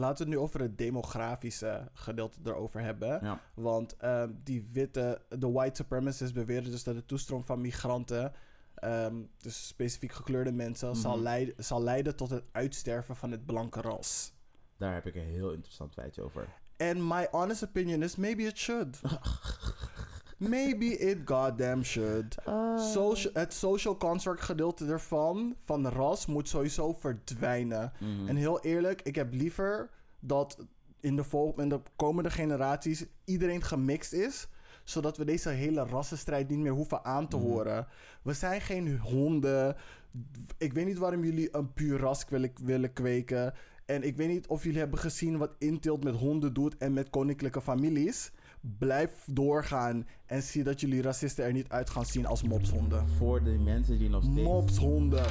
laten we het nu over het demografische gedeelte erover hebben. Ja. Want ehm, die witte, de white supremacists beweren dus dat de toestroom van migranten, ehm, dus specifiek gekleurde mensen, zal, Mhm. leiden, zal leiden tot het uitsterven van het blanke ras. Daar heb ik een heel interessant feitje over. And my honest opinion is maybe it should. maybe it goddamn should. Social, het social construct gedeelte ervan, van ras, moet sowieso verdwijnen. Mhm. En heel eerlijk, ik heb liever dat in de, vol- in de komende generaties iedereen gemixt is. Zodat we deze hele rassenstrijd niet meer hoeven aan te Mhm. horen. We zijn geen honden. Ik weet niet waarom jullie een puur ras willen, willen kweken. En ik weet niet of jullie hebben gezien wat Inteelt met honden doet en met koninklijke families. Blijf doorgaan en zie dat jullie racisten er niet uit gaan zien als mopshonden. Voor de mensen die nog steeds... Mopshonden.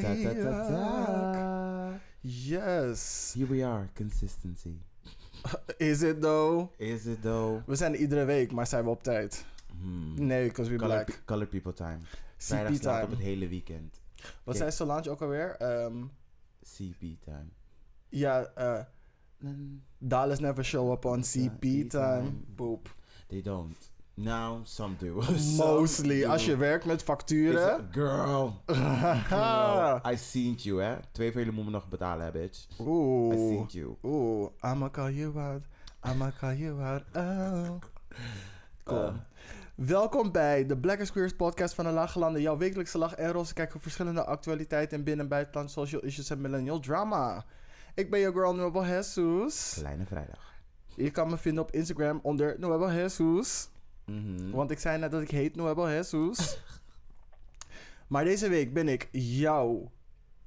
Zijn ta. Yes. Here we are, consistency. Is it though? Is it though? We zijn er iedere week, maar zijn we op tijd? Hmm. Nee, because we Color, black. color people time. CP slaat op time. het hele weekend. Wat zei Solange ook alweer? Ehm, CP time. ja, eh dollars never show up on CP time. time. Boop. They don't. Now, some do. Some Mostly. do. Als je werkt met facturen. Girl. Girl. I seen you, hè. Twee vele moeten nog betalen, hè, bitch. I seen you. Oeh. I'ma call you out. I'ma call you out. Oh. Cool. Uh. Welkom bij de Black and Queers podcast van de Lage Landen. Jouw wekelijkse lach en roze kijk op verschillende actualiteiten in binnen- en buitenland, social issues en millennial drama. Ik ben je girl Nuevo Jesus. Kleine vrijdag. Je kan me vinden op Instagram onder Nuevo Jesus. Mhm. Want ik zei net dat ik heet Nuevo Jesus. maar deze week ben ik jouw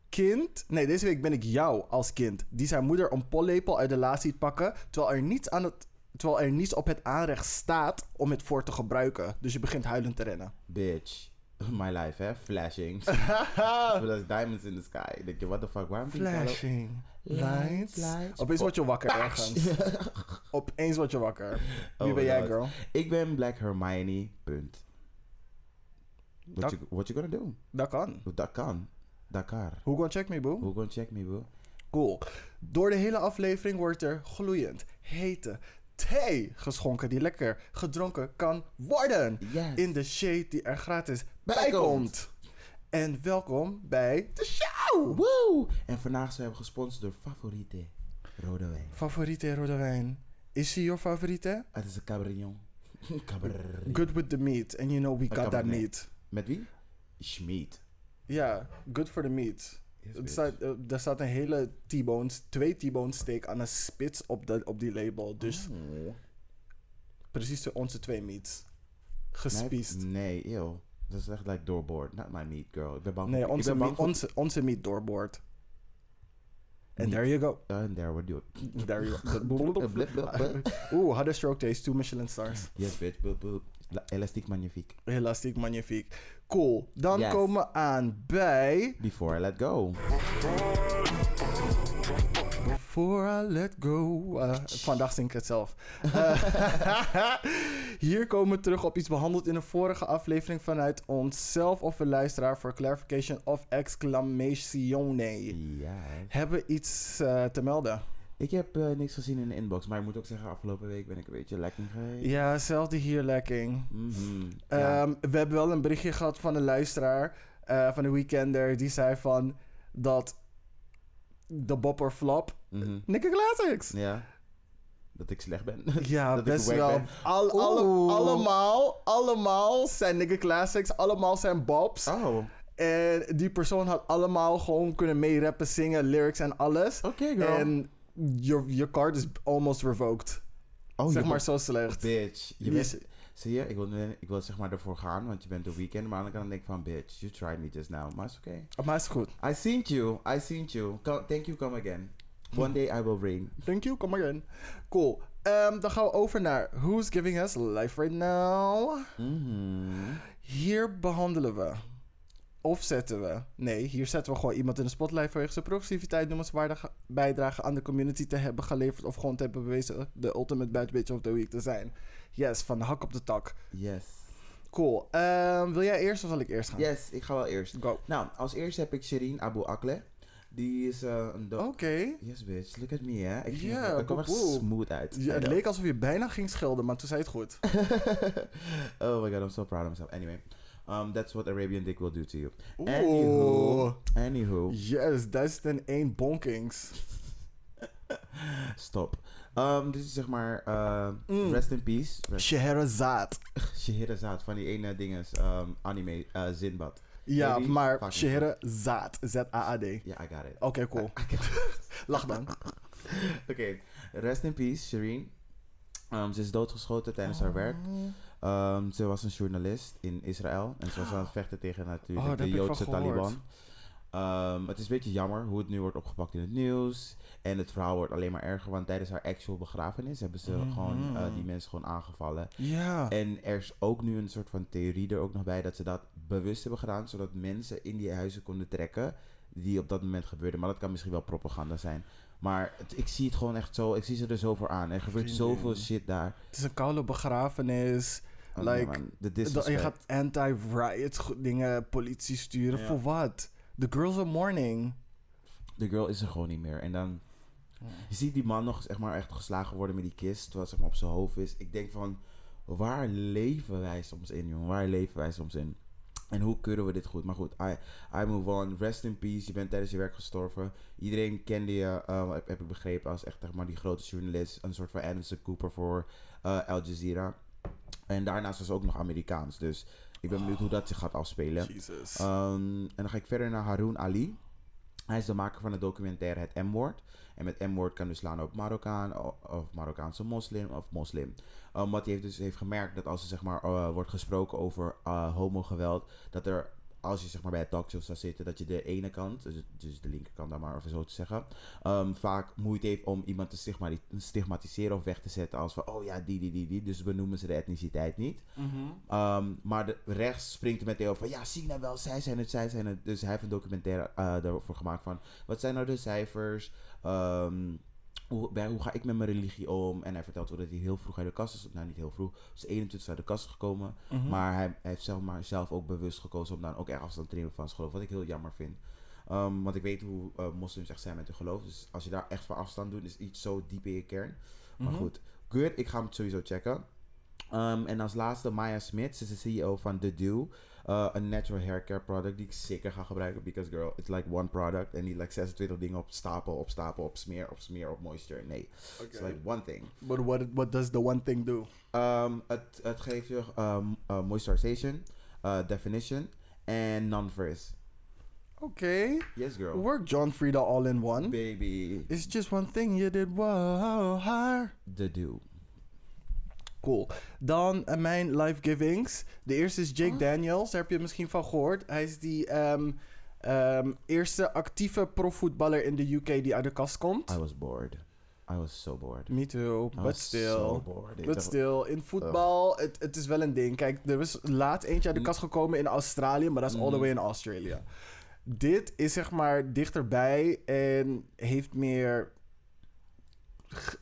kind. Nee, deze week ben ik jou als kind. Die zijn moeder een pollepel uit de la ziet pakken. Terwijl er niets, aan het, terwijl er niets op het aanrecht staat om het voor te gebruiken. Dus je begint huilend te rennen. Bitch. My life, hè. Flashing. With diamonds in the sky. Ik denk je, what the fuck? Waarom Flashing Lights. Opeens word je wakker ergens. Opeens word je wakker. Wie Oh ben jij, God. girl? Ik ben Black Hermione, punt. What Dat- you, what you gonna do? Dat kan. Dat kan. Dakar. Who gonna check me, boo? Who gonna check me, bro? Cool. Door de hele aflevering wordt er gloeiend, hete thee geschonken die lekker gedronken kan worden. Yes. In de shade die er gratis bij Bijkomt. komt. En welkom bij de show! Woo! En vandaag zijn we gesponsord door Favorite Rode Wijn. Favoriete rode wijn. Is she your favoriete? Het is een cabrillon. Good with the meat. And you know we got that meat. Met wie? Schmeet. Ja, good for the meat. Er staat, eh, er staat een hele T-bones, twee T-bone steak aan een spits op, de, op die label. Dus Oh. precies onze twee meats. Gespiest. Nee, nee, eeuw. Dat is echt like doorboard. Not my meat, girl. Ik ben bang Nee, onze, meat, onze, onze meat doorboord. And Meat. there you go. And there we do it. There you go. Oeh, harde stroke taste, two Michelin stars. Yes, bitch. Boop, boop. La- Elastiek magnifiek. Elastiek, magnifiek. Cool. Dan Yes. komen we aan bij... Before I let go. Before I let go. Eh, vandaag zing ik het zelf. Eh, hier komen we terug op iets behandeld in een vorige aflevering vanuit onszelf of een luisteraar voor clarification of exclamatione. Hebben we iets eh, te melden? Ik heb eh, niks gezien in de inbox, maar ik moet ook zeggen, afgelopen week ben ik een beetje lekker geweest. Ja, hetzelfde hier, lekking. Mhm. Ja. Ehm, we hebben wel een berichtje gehad van een luisteraar eh, van de Weekender. Die zei van dat de bopper flop. Nicky Classics. ja. Dat ik slecht ben. Ja, Dat ik best wack wel. ben. Al, alle- allemaal, allemaal zijn Nicky Classics. Allemaal zijn bobs. Oh, En die persoon had allemaal gewoon kunnen meerappen, zingen, lyrics en alles. oké girl. En your, your card is almost revoked. oh, zeg maar bent- zo slecht. Bitch. Je bent, zie je, ik wil, ik wil zeg maar ervoor gaan, want je bent de weekend. Maar aan de kant denk ik van, bitch, you tried me just now. Maar is oké. Maar is goed. I seen you. I seen you. Come, thank you, come again. One day I will reign. Thank you, come again. Cool. Ehm, dan gaan we over naar Who's Giving Us Life Right Now. Mhm. Hier behandelen we. Of zetten we. Nee, hier zetten we gewoon iemand in de spotlight vanwege zijn progressiviteit, noemenswaardige bijdrage aan de community te hebben geleverd. Of gewoon te hebben bewezen de ultimate bad bitch of the week te zijn. Yes, van de hak op de tak. Yes. Cool. Ehm, wil jij eerst of zal ik eerst gaan? Yes, ik ga wel eerst. Go. Nou, als eerste heb ik Shireen Abu Akle. Die is eh, een Oké. Yes, bitch. Look at me, hè. Ik, echt boeboe. smooth uit. Ja, het leek alsof je bijna ging schelden, maar toen zei het goed. oh my god, I'm so proud of myself. Anyway, um, that's what Arabian Dick will do to you. Oeh. Anywho. Anywho. Yes, 1001 bonkings. Stop. Um, dit is zeg maar, uh, Mm. rest in peace. Rest- Scheherazade. Scheherazade van die ene dinges, um, anime, uh, Zinbad. Ja, maar fucking Scheherazade. Z-A-A-D. Ja, I got it. Oké, cool. I. Lach dan. Oké, rest in peace, Shireen. Um, ze is doodgeschoten tijdens haar werk. Um, ze was een journalist in Israël. En ze was aan het vechten tegen natuurlijk Oh, de Joodse. Taliban. Um, het is een beetje jammer hoe het nu wordt opgepakt in het nieuws. En het verhaal wordt alleen maar erger. Want tijdens haar actual begrafenis hebben ze Mhm. gewoon uh, die mensen gewoon aangevallen. Ja. En er is ook nu een soort van theorie er ook nog bij dat ze dat bewust hebben gedaan. Zodat mensen in die huizen konden trekken die op dat moment gebeurden. Maar dat kan misschien wel propaganda zijn. Maar het- ik zie het gewoon echt zo. Ik zie ze er zo voor aan. Er gebeurt zoveel shit daar. Het is een koude begrafenis. Oh, Like, man. Je gaat anti-riot dingen, politie sturen. Ja. Voor wat? The girls are mourning. De girl is er gewoon niet meer. En dan... Je ziet die man nog zeg maar, echt geslagen worden met die kist. Terwijl zeg maar, op zijn hoofd is. Ik denk van... Waar leven wij soms in, jongen? Waar leven wij soms in? En hoe kunnen we dit goed? Maar goed, I, I move on. Rest in peace. Je bent tijdens je werk gestorven. Iedereen kende je, uh, heb, heb ik begrepen, als echt zeg maar, die grote journalist. Een soort van Anderson Cooper voor uh, Al Jazeera. En daarnaast was ze ook nog Amerikaans. Dus ik ben benieuwd hoe dat zich gaat afspelen. Jesus. Um, en dan ga ik verder naar Haroon Ali. Hij is de maker van de documentaire Het M-woord. En met M-woord kan dus slaan op Marokkaan of Marokkaanse moslim of moslim. Um, wat hij heeft dus heeft gemerkt dat als er zeg maar uh, wordt gesproken over uh, homogeweld, dat er als je zeg maar bij het talkshow zou zitten, dat je de ene kant, dus, dus de linkerkant dan maar, of zo te zeggen, um, vaak moeite heeft om iemand te stigma stigmatiseren of weg te zetten als van, oh ja, die, die, die, die. Dus benoemen ze de etniciteit niet. Mhm. Um, maar de, rechts springt er meteen over van, ja, zie nou wel, zij zijn het, zij zijn het. Dus hij heeft een documentaire uh, daarvoor gemaakt van, wat zijn nou de cijfers? Um, hoe, bij, hoe ga ik met mijn religie om? En hij vertelt ook dat hij heel vroeg uit de kast is. Nou, niet heel vroeg. Hij is 21 uit de kast gekomen. Mhm. Maar hij, hij heeft zelf, maar zelf ook bewust gekozen om dan ook echt afstand te nemen van zijn geloof. Wat ik heel jammer vind. Um, want ik weet hoe uh, moslims echt zijn met hun geloof. Dus als je daar echt van afstand doet, is iets zo diep in je kern. Maar Mhm. goed, good. Ik ga hem sowieso checken. Um, en als laatste Maya Smith. Ze is de CEO van The Dew. Uh, een natural hair care product die ik zeker ga gebruiken. Because girl, it's like one product. En niet like 26 dingen op stapel, op stapel, op smeer, op smeer, op moisture. Nee, it's Okay. like one thing. But what, what does the one thing do? Um, het, het geeft je um, uh, moisturization, uh, definition en non-frizz. Oké. Yes, girl. Work John Frieda all in one. Baby. It's just one thing you did wow. The Dew. Cool. Dan eh, mijn life givings. De eerste is Jake Oh. Daniels. Daar heb je misschien van gehoord. Hij is die ehm, ehm, eerste actieve profvoetballer in de UK die uit de kast komt. I was bored. I was so bored. Me too, I but still. so bored. Ik But still, in voetbal, het, het is wel een ding. Kijk, er was laat eentje uit de kast gekomen in Australië, maar dat is all the Mhm. way in Australia. Dit is zeg maar dichterbij en heeft meer.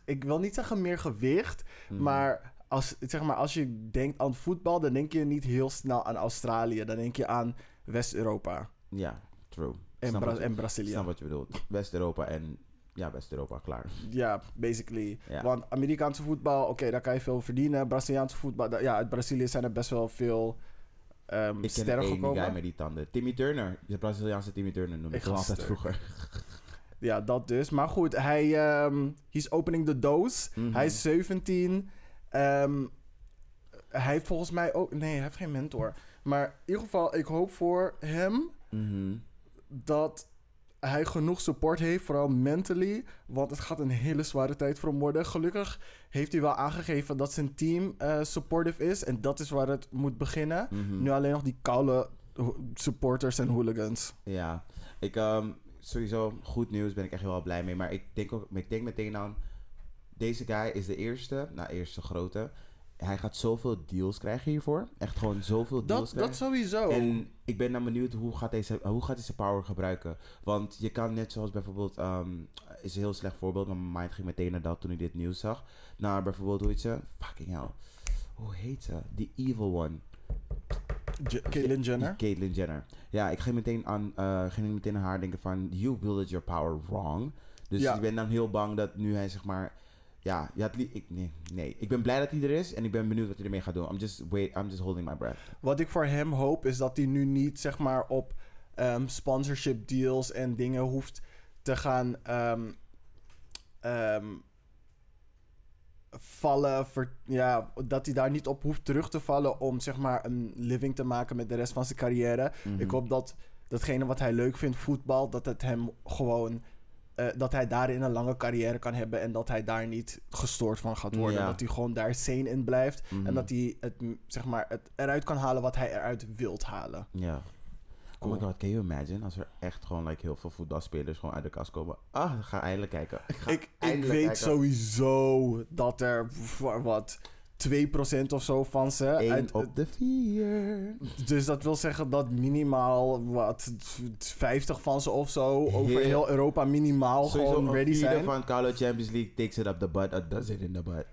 Ik wil niet zeggen meer gewicht, Mhm. maar als, zeg maar als je denkt aan voetbal, dan denk je niet heel snel aan Australië. Dan denk je aan West-Europa Ja, true. en, Bra- en Ik Brazilië. snap wat je bedoelt. West-Europa en... Ja, West-Europa, klaar. Ja, basically. Ja. Want Amerikaanse voetbal, oké, daar kan je veel verdienen. Braziliaanse voetbal, da- ja, uit Brazilië zijn er best wel veel ehm, Ik gekomen. guy met die tanden. Timmy Turner. De Braziliaanse Timmy Turner noemde Ik altijd vroeger. Ja, dat dus. Maar goed, hij ehm he's opening the doors. Mhm. Hij is 17. Ehm, hij heeft volgens mij ook... Nee, hij heeft geen mentor. Maar in ieder geval, ik hoop voor hem Mhm. dat hij genoeg support heeft, vooral mentally. Want het gaat een hele zware tijd voor hem worden. Gelukkig heeft hij wel aangegeven dat zijn team eh, supportive is. En dat is waar het moet beginnen. Mhm. Nu alleen nog die koude supporters en hooligans. Ja, ik, ehm, sowieso goed nieuws. Ben ik echt heel blij mee. Maar ik denk, ook, ik denk meteen aan... Deze guy is de eerste, nou eerste grote. Hij gaat zoveel deals krijgen hiervoor. Echt gewoon zoveel deals Dat, krijgen. dat sowieso. En ik ben dan benieuwd hoe gaat, deze, hoe gaat hij zijn power gebruiken. Want je kan net zoals bijvoorbeeld, ehm, is een heel slecht voorbeeld, maar mijn mind ging meteen naar dat toen ik dit nieuws zag. Naar bijvoorbeeld, hoe heet ze? Fucking hell. Hoe heet ze? The evil one. Caitlyn Jenner. Caitlyn Jenner. Ja, ik ging meteen aan, eh, ging meteen aan haar denken van, you wielded your power wrong. Dus Ja. ik ben dan heel bang dat nu hij zeg maar, ja, li- ik, nee, nee, ik ben blij dat hij er is en ik ben benieuwd wat hij ermee gaat doen. I'm just, wait, I'm just holding my breath. Wat ik voor hem hoop is dat hij nu niet zeg maar op ehm, sponsorship deals en dingen hoeft te gaan ehm, ehm, vallen. Ver, ja, dat hij daar niet op hoeft terug te vallen om zeg maar een living te maken met de rest van zijn carrière. Mhm. Ik hoop dat datgene wat hij leuk vindt, voetbal, dat het hem gewoon. Eh, dat hij daarin een lange carrière kan hebben en dat hij daar niet gestoord van gaat worden. Ja. Dat hij gewoon daar sane in blijft. Mhm. En dat hij het, zeg maar, het eruit kan halen wat hij eruit wilt halen. Ja. Cool. Oh my god, can you imagine als er echt gewoon like, heel veel voetbalspelers gewoon uit de kast komen? Ah, ga eindelijk kijken. Ik, ga Ik, weet kijken. sowieso dat er voor wat 2% of zo van ze. Uit- op de vier. dus dat wil zeggen dat minimaal wat 50 van ze of zo over Heel- Europa minimaal Sowieso gewoon ready zijn. van Carlo Champions League takes it up the butt, uh, does it in the butt.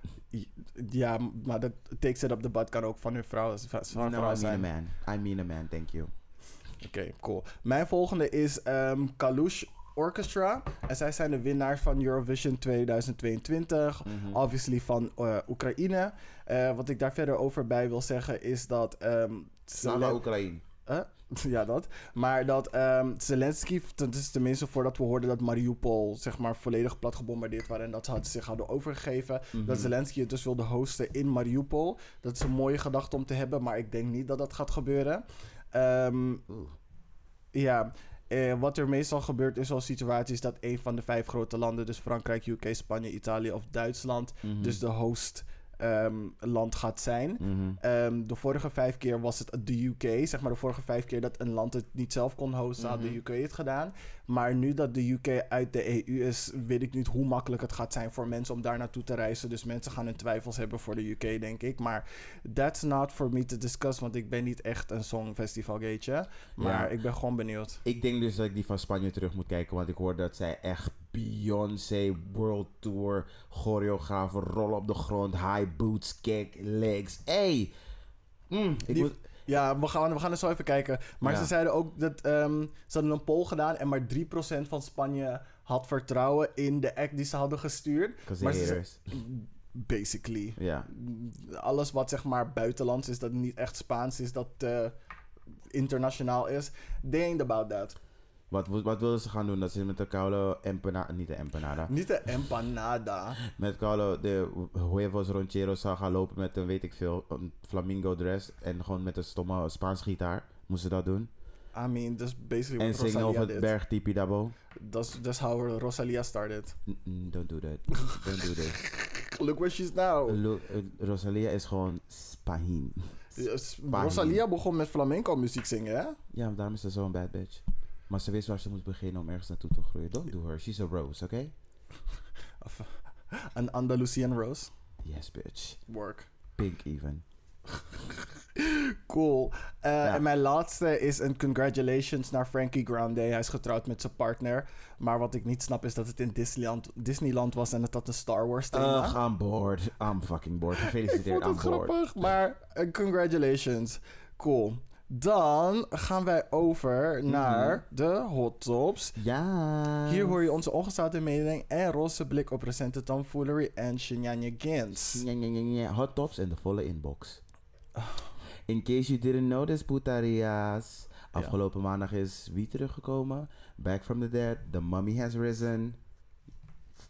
Ja, maar dat takes it up the butt kan ook van hun vrouw, van no, vrouw I mean zijn. a man. I mean a man, thank you. Oké, cool. Mijn volgende is ehm Kalush Orchestra. En zij zijn de winnaars van Eurovision 2022. Mhm. Obviously van eh, Oekraïne. Eh, wat ik daar verder over bij wil zeggen is dat... Slava Zelen- Oekraïne. Huh? ja, dat. Maar dat ehm, Zelensky, dat is tenminste voordat we hoorden dat Mariupol zeg maar volledig plat gebombardeerd waren en dat ze had- zich hadden overgegeven, Mhm. dat Zelensky het dus wilde hosten in Mariupol. Dat is een mooie gedachte om te hebben, maar ik denk niet dat dat gaat gebeuren. Ehm, Oeh. ja, eh, wat er meestal gebeurt in zo'n situatie is dat een van de vijf grote landen, dus Frankrijk, UK, Spanje, Italië of Duitsland, Mhm. dus de host ehm, land gaat zijn. Mhm. Ehm, de vorige vijf keer was het de UK. Zeg maar de vorige vijf keer dat een land het niet zelf kon hosten, had Mhm. de UK het gedaan. Maar nu dat de UK uit de EU is, weet ik niet hoe makkelijk het gaat zijn voor mensen om daar naartoe te reizen. Dus mensen gaan hun twijfels hebben voor de UK, denk ik. Maar that's not for me to discuss, want ik ben niet echt een songfestival gateje. Maar Ja. ik ben gewoon benieuwd. Ik denk dus dat ik die van Spanje terug moet kijken, want ik hoor dat zij echt Beyoncé World Tour choreografen rollen op de grond, high boots, kick, legs. Hey! Mm, ik Die- moet, Ja, we gaan, we gaan er zo even kijken. Maar Ja. ze zeiden ook dat ehm, ze hadden een poll gedaan en maar 3% van Spanje had vertrouwen in de act die ze hadden gestuurd. Maar ze-. Basically. Ja. Alles wat zeg maar buitenlands is, dat niet echt Spaans is, dat eh, internationaal is. They ain't about that. Wat, wat wilden ze gaan doen? Dat ze met de koude empanada, niet de empanada, Niet de empanada. met koude de huevos rancheros zou gaan lopen met een weet ik veel, een flamingo dress en gewoon met een stomme Spaans gitaar. Moesten ze dat doen? I mean, that's basically En what zingen Rosalia over het berg Tipi Dabo. That's, that's how Rosalia started. Don't do that. Don't do this. Look where she's now. Lo- eh, Rosalia is gewoon Spahin. Spanje. Rosalia begon met flamenco muziek zingen, hè? Ja, daarom is ze zo'n bad bitch. Maar ze wist waar ze moest beginnen om ergens naartoe te groeien. Don't do her. She's a rose, oké? Of, Een Andalusian Rose. Yes, bitch. Work. Pink even. Cool. Eh, Ja. En mijn laatste is een congratulations naar Frankie Grande. Hij is getrouwd met zijn partner. Maar wat ik niet snap is dat het in Disneyland, Disneyland was en het had een Star Wars thema. I'm bored. I'm fucking bored. ik Gefeliciteerd, vond I'm het bored. grappig, maar eh, congratulations. Cool. Dan gaan wij over Mhm. naar de hot tops. Ja. Hier hoor je onze ongezouten mening en roze blik op recente tomfoolery en ja, ja. Hot tops en de volle inbox. In case you didn't notice, putarias. Afgelopen maandag is wie teruggekomen? Back from the dead. The mummy has risen.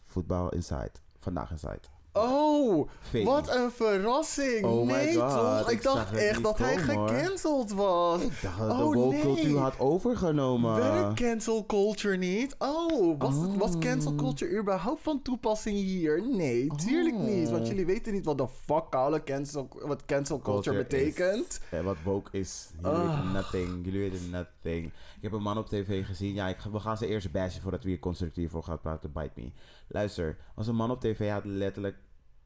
Voetbal inside. Vandaag inside. Oh, wat een verrassing. Oh my nee God, toch? Ik, dacht echt dat hij komen, gecanceld was. Ik dacht dat Oh, de woke cultuur nee. had overgenomen. Werkt cancel culture niet? Oh was, Oh. cancel culture überhaupt van toepassing hier? Nee, tuurlijk niet. Want Oh. jullie weten niet wat de fuck koude cancel, wat cancel culture, betekent. Eh, wat woke is. Jullie Ah. weten nothing. Jullie weten nothing. Ik heb een man op tv gezien. Ja, ik, we gaan ze eerst bashen voordat we hier constructief voor gaan praten. Bite me. Luister, als een man op tv had letterlijk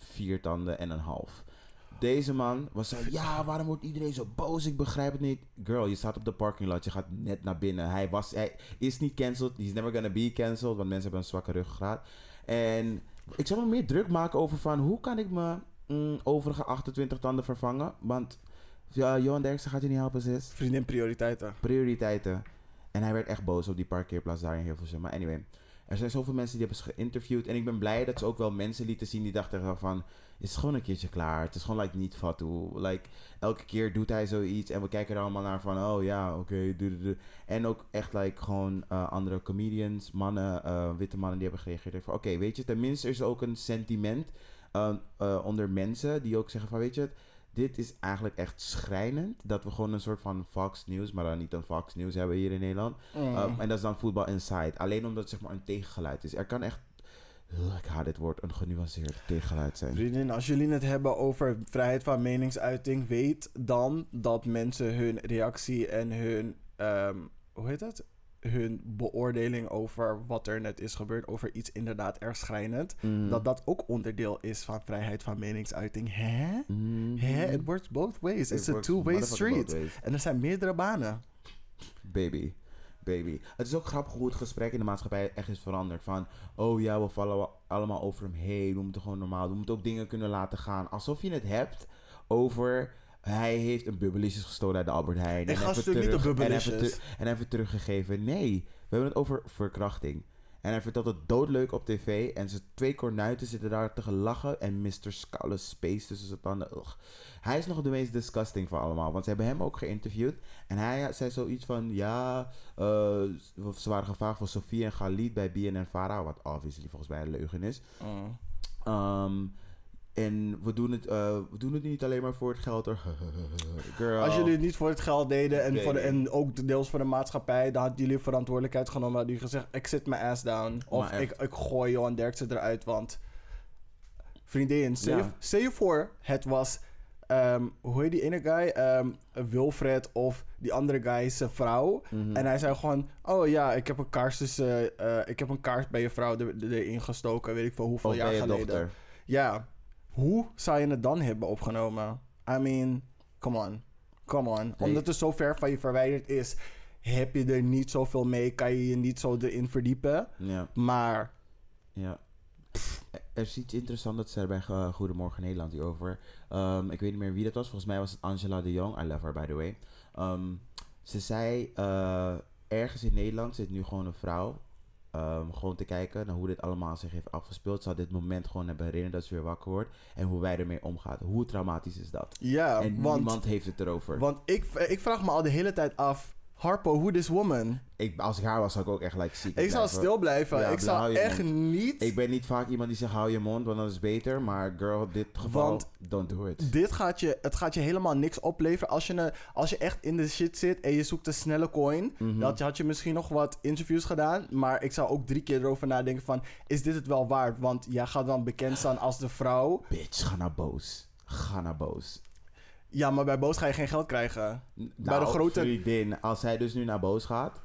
vier tanden en een half. Deze man was zo, ja, waarom wordt iedereen zo boos? Ik begrijp het niet. Girl, je staat op de parking lot, je gaat net naar binnen. Hij, was, hij is niet cancelled, he's never gonna be cancelled, want mensen hebben een zwakke ruggengraat. En ik zou me meer druk maken over van, hoe kan ik mijn mm, overige 28 tanden vervangen? Want ja, Johan Derksen gaat je niet helpen, sis. Vriendin prioriteiten. Prioriteiten. En hij werd echt boos op die parkeerplaats daar in Hilversum. Maar anyway, er zijn zoveel mensen die hebben ze geïnterviewd. En ik ben blij dat ze ook wel mensen lieten zien die dachten van... Het is gewoon een keertje klaar. Het is gewoon like niet fatu. Like, elke keer doet hij zoiets. En we kijken er allemaal naar van... Oh ja, oké. En ook echt like gewoon eh, andere comedians, mannen, eh, witte mannen die hebben gereageerd. Oké, weet je, tenminste is er ook een sentiment eh, onder mensen die ook zeggen van... Weet je, dit is eigenlijk echt schrijnend. Dat we gewoon een soort van Fox News, maar dan niet een Fox News hebben hier in Nederland. Mm. Um, en dat is dan voetbal inside. Alleen omdat het zeg maar een tegengeluid is. Er kan echt, ik haat dit woord, een genuanceerd tegengeluid zijn. Vriendin, als jullie het hebben over vrijheid van meningsuiting, weet dan dat mensen hun reactie en hun, ehm, hoe heet het? Hun beoordeling over wat er net is gebeurd, over iets inderdaad erg schrijnend, Mm. dat dat ook onderdeel is van vrijheid van meningsuiting. Hè? Mhm. Hè? It works both ways. It It's a two-way street. En er zijn meerdere banen. Baby. Baby. Het is ook grappig hoe het gesprek in de maatschappij echt is veranderd. Van, oh ja, we vallen allemaal over hem heen. We moeten gewoon normaal doen. We moeten ook dingen kunnen laten gaan. Alsof je het hebt over... Hij heeft een bubbelicious gestolen uit de Albert Heijn. Niet en even, Bubblicious. te- en even teruggegeven. Nee, we hebben het over verkrachting. En hij vertelt het doodleuk op tv. En zijn twee kornuiten zitten daar te lachen. En Mr. Scout Space tussen zijn tanden. Ugh. Hij is nog de meest disgusting van allemaal. Want ze hebben hem ook geïnterviewd. En hij zei zoiets van... Ja, eh, ze waren gevraagd voor Sofie en Khalid bij BNN Vara. Wat obviously volgens mij een leugen is. Ehm, en we doen, het, eh, we doen het niet alleen maar voor het geld. hoor. Girl. Als jullie het niet voor het geld deden en, voor de, en ook deels voor de maatschappij, dan hadden jullie verantwoordelijkheid genomen. Hadden jullie gezegd, ik zit mijn ass down. Of ik, ik gooi Johan Derksen eruit, want... Vriendin, stel, je- Ja. stel je voor, het was... ehm, hoe heet die ene guy? Ehm, Wilfred of die andere guy, zijn vrouw. Mhm. En hij zei gewoon... Oh ja, ik heb een kaars, tussen, eh, ik heb een kaars bij je vrouw er- er- erin gestoken. Weet ik veel hoeveel Of jaar geleden. dochter. Ja, hoe zou je het dan hebben opgenomen? I mean, come on. Come on. Nee. Omdat het zo ver van je verwijderd is, heb je er niet zoveel mee, kan je je niet zo erin verdiepen. Ja. Maar, Ja. Er is iets interessants dat ze er bij eh, Goedemorgen Nederland hierover. Ehm, ik weet niet meer wie dat was. Volgens mij was het Angela de Jong. I love her, by the way. Ehm, ze zei, eh, ergens in Nederland zit nu gewoon een vrouw. Ehm, gewoon te kijken naar hoe dit allemaal zich heeft afgespeeld. Had dit moment gewoon hebben herinnerd dat ze weer wakker wordt. En hoe wij ermee omgaan. Hoe traumatisch is dat? ja, en want, niemand heeft het erover. want ik, ik vraag me al de hele tijd af, Harpo, who this woman? ik, als ik haar was, zou ik ook echt like, ziek Ik blijven. stil blijven. Ja, ik je echt mond. niet... Ik ben niet vaak iemand die zegt hou je mond, want dat is beter. Maar girl, dit geval, Want don't do it. Dit gaat je, het gaat je helemaal niks opleveren. Als je, een, als je echt in de shit zit en je zoekt een snelle coin, Mhm. dat had je misschien nog wat interviews gedaan. Maar ik zou ook drie keer erover nadenken van, is dit het wel waard? Want jij gaat dan bekend staan als de vrouw. Bitch, ga naar boos. Ga naar boos. Ja, maar bij Boos ga je geen geld krijgen. Bij de grote- vriendin, als zij dus nu naar boos gaat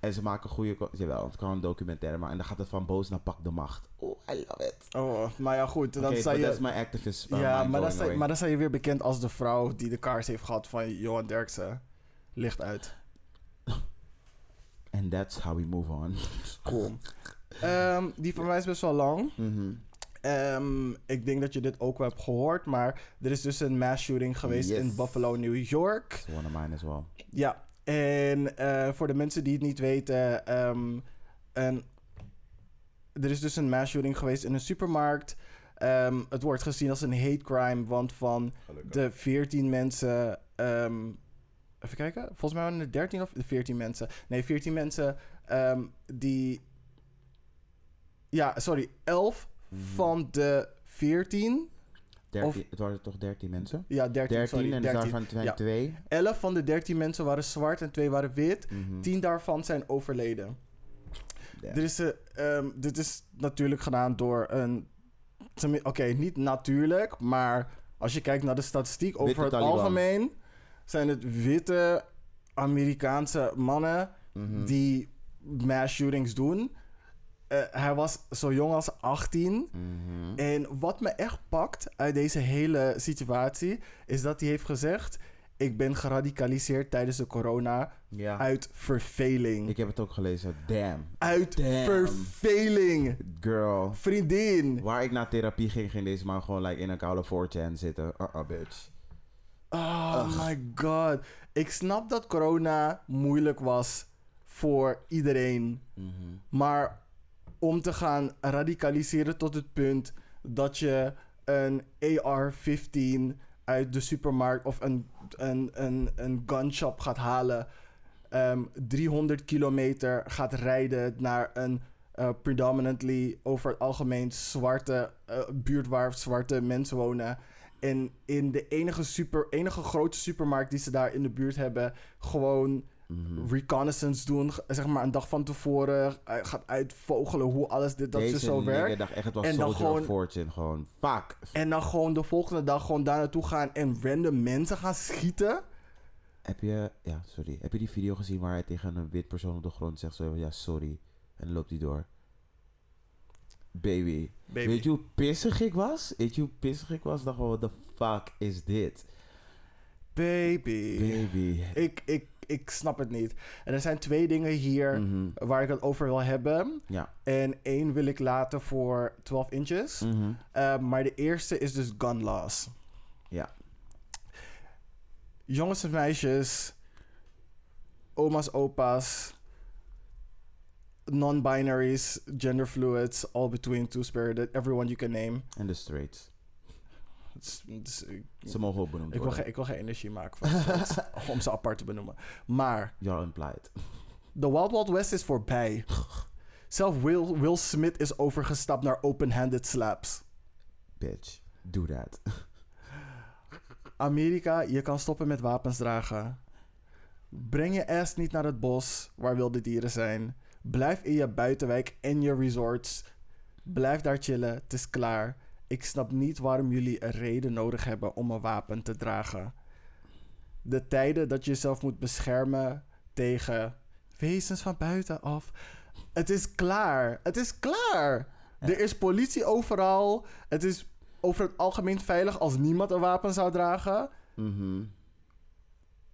en ze maken goede... Jawel, het kan een documentaire maken. En dan gaat het van boos naar pak de macht. Oh, I love it. Oh, maar ja goed, dan sta but je... that's my activist uh, ja, maar dan, sta, maar dan sta je weer bekend als de vrouw die de kaars heeft gehad van Johan Derksen. Licht uit. And that's how we move on. Cool. Ehm, die van mij is best wel lang. Mhm. Ehm, ik denk dat je dit ook wel hebt gehoord, maar er is dus een mass shooting geweest Yes. in Buffalo, New York. It's one of mine as well. Ja, en eh, voor de mensen die het niet weten, ehm, een, er is dus een mass shooting geweest in een supermarkt. Ehm, het wordt gezien als een hate crime, want van de 14 mensen. ehm, even kijken, volgens mij waren er 13 of 14 mensen. Nee, 14 mensen die. Ja, sorry, 11 Mhm. Van de 14. 13, het waren toch 13 mensen? Ja, 13, 13 sorry, en 13. daarvan zijn Ja. twee. 11 van de 13 mensen waren zwart en 2 waren wit. Mhm. 10 daarvan zijn overleden. Er is, een, ehm, dit is natuurlijk gedaan door een. Oké, niet natuurlijk, maar als je kijkt naar de statistiek over het Taliban. algemeen, zijn het witte Amerikaanse mannen Mhm. die mass shootings doen. Eh, hij was zo jong als 18. Mhm. En wat me echt pakt uit deze hele situatie, is dat hij heeft gezegd: Ik ben geradicaliseerd tijdens de corona Ja. uit verveling. Ik heb het ook gelezen. Damn. uit Damn. verveling. Girl. Vriendin. Waar ik naar therapie ging, ging deze man gewoon like, in een koude 4chan zitten. Uh-uh, bitch. Oh my god. Ik snap dat corona moeilijk was voor iedereen. Mhm. Maar om te gaan radicaliseren tot het punt dat je een AR-15 uit de supermarkt of een, een, een, een gunshop gaat halen, ehm, 300 kilometer gaat rijden naar een eh, predominantly over het algemeen zwarte eh, buurt waar zwarte mensen wonen. En in de enige, super, enige grote supermarkt die ze daar in de buurt hebben, gewoon Mhm. reconnaissance doen, zeg maar een dag van tevoren, eh, gaat uitvogelen hoe alles dit dat Deze zo werkt. dacht echt, het was En dan gewoon- Fortune. Gewoon, fuck. En dan gewoon de volgende dag gewoon daar naartoe gaan en random mensen gaan schieten. Heb je, ja, sorry. Heb je die video gezien waar hij tegen een wit persoon op de grond zegt zo, ja, sorry. En dan loopt hij door. Baby. Baby. Weet je hoe pissig ik was? Weet je hoe pissig ik was? Dacht wel, what the fuck is dit? Baby. Baby. Ik, ik, ik snap het niet. En er zijn twee dingen hier Mhm. waar ik het over wil hebben. Ja. En één wil ik laten voor 12 inches. Mhm. Eh, maar de eerste is dus gun laws. Ja. Jongens en meisjes, oma's, opa's, non-binaries, gender fluids, all between two-spirited, everyone you can name. En de straights. Ik, Ze mogen ook benoemd ik, wil worden. ik wil geen energie maken van om ze apart te benoemen. Maar You're implied. de Wild Wild West is voorbij. Zelf Will, Will Smith is overgestapt naar open-handed slaps. Bitch. Do that. Amerika, je kan stoppen met wapens dragen. Breng je ass niet naar het bos waar wilde dieren zijn. Blijf in je buitenwijk en je resorts. Blijf daar chillen, het is klaar. Ik snap niet waarom jullie een reden nodig hebben om een wapen te dragen. De tijden dat je jezelf moet beschermen tegen wezens van buitenaf. Het is klaar. Het is klaar. Er is politie overal. Het is over het algemeen veilig als niemand een wapen zou dragen. Mhm.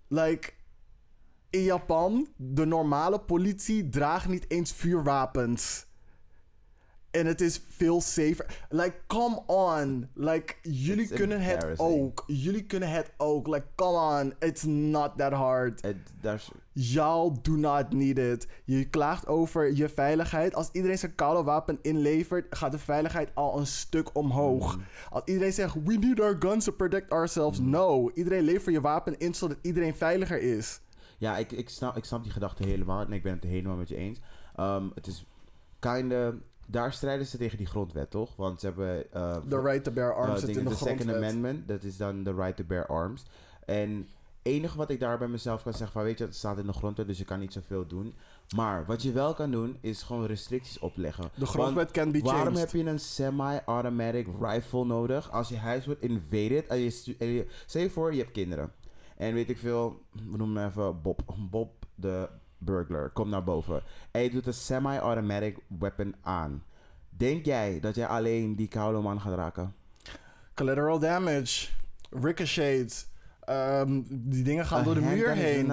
Like, in Japan, de normale politie draagt niet eens vuurwapens. En het is veel safer. Like, come on. Like, jullie It's kunnen het ook. Jullie kunnen het ook. Like, come on. It's not that hard. Y'all do not need it. Je klaagt over je veiligheid. Als iedereen zijn koude wapen inlevert, gaat de veiligheid al een stuk omhoog. Als iedereen zegt, we need our guns to protect ourselves. No. Iedereen levert je wapen in zodat iedereen veiliger is. Ja, ik, ik, snap, ik snap die gedachte helemaal. En ik ben het helemaal met je eens. Ehm, het is kinda... Daar strijden ze tegen die grondwet, toch? Want ze hebben... eh, The right to bear arms uh, zit in de de Second. Amendment, dat is dan de right to bear arms. En enige wat ik daar bij mezelf kan zeggen van, weet je, het staat in de grondwet, dus je kan niet zoveel doen. Maar wat je wel kan doen, is gewoon restricties opleggen. De grondwet can be Waarom changed. heb je een semi-automatic rifle nodig als je huis wordt invaded? En je, en je, stel je voor, je hebt kinderen. En weet ik veel, we noemen hem even Bob. Bob de burglar, komt naar boven. En je doet een semi-automatic weapon aan. Denk jij dat jij alleen die koude man gaat raken? Collateral damage. Ricochets. Ehm, die dingen gaan A door de muur heen.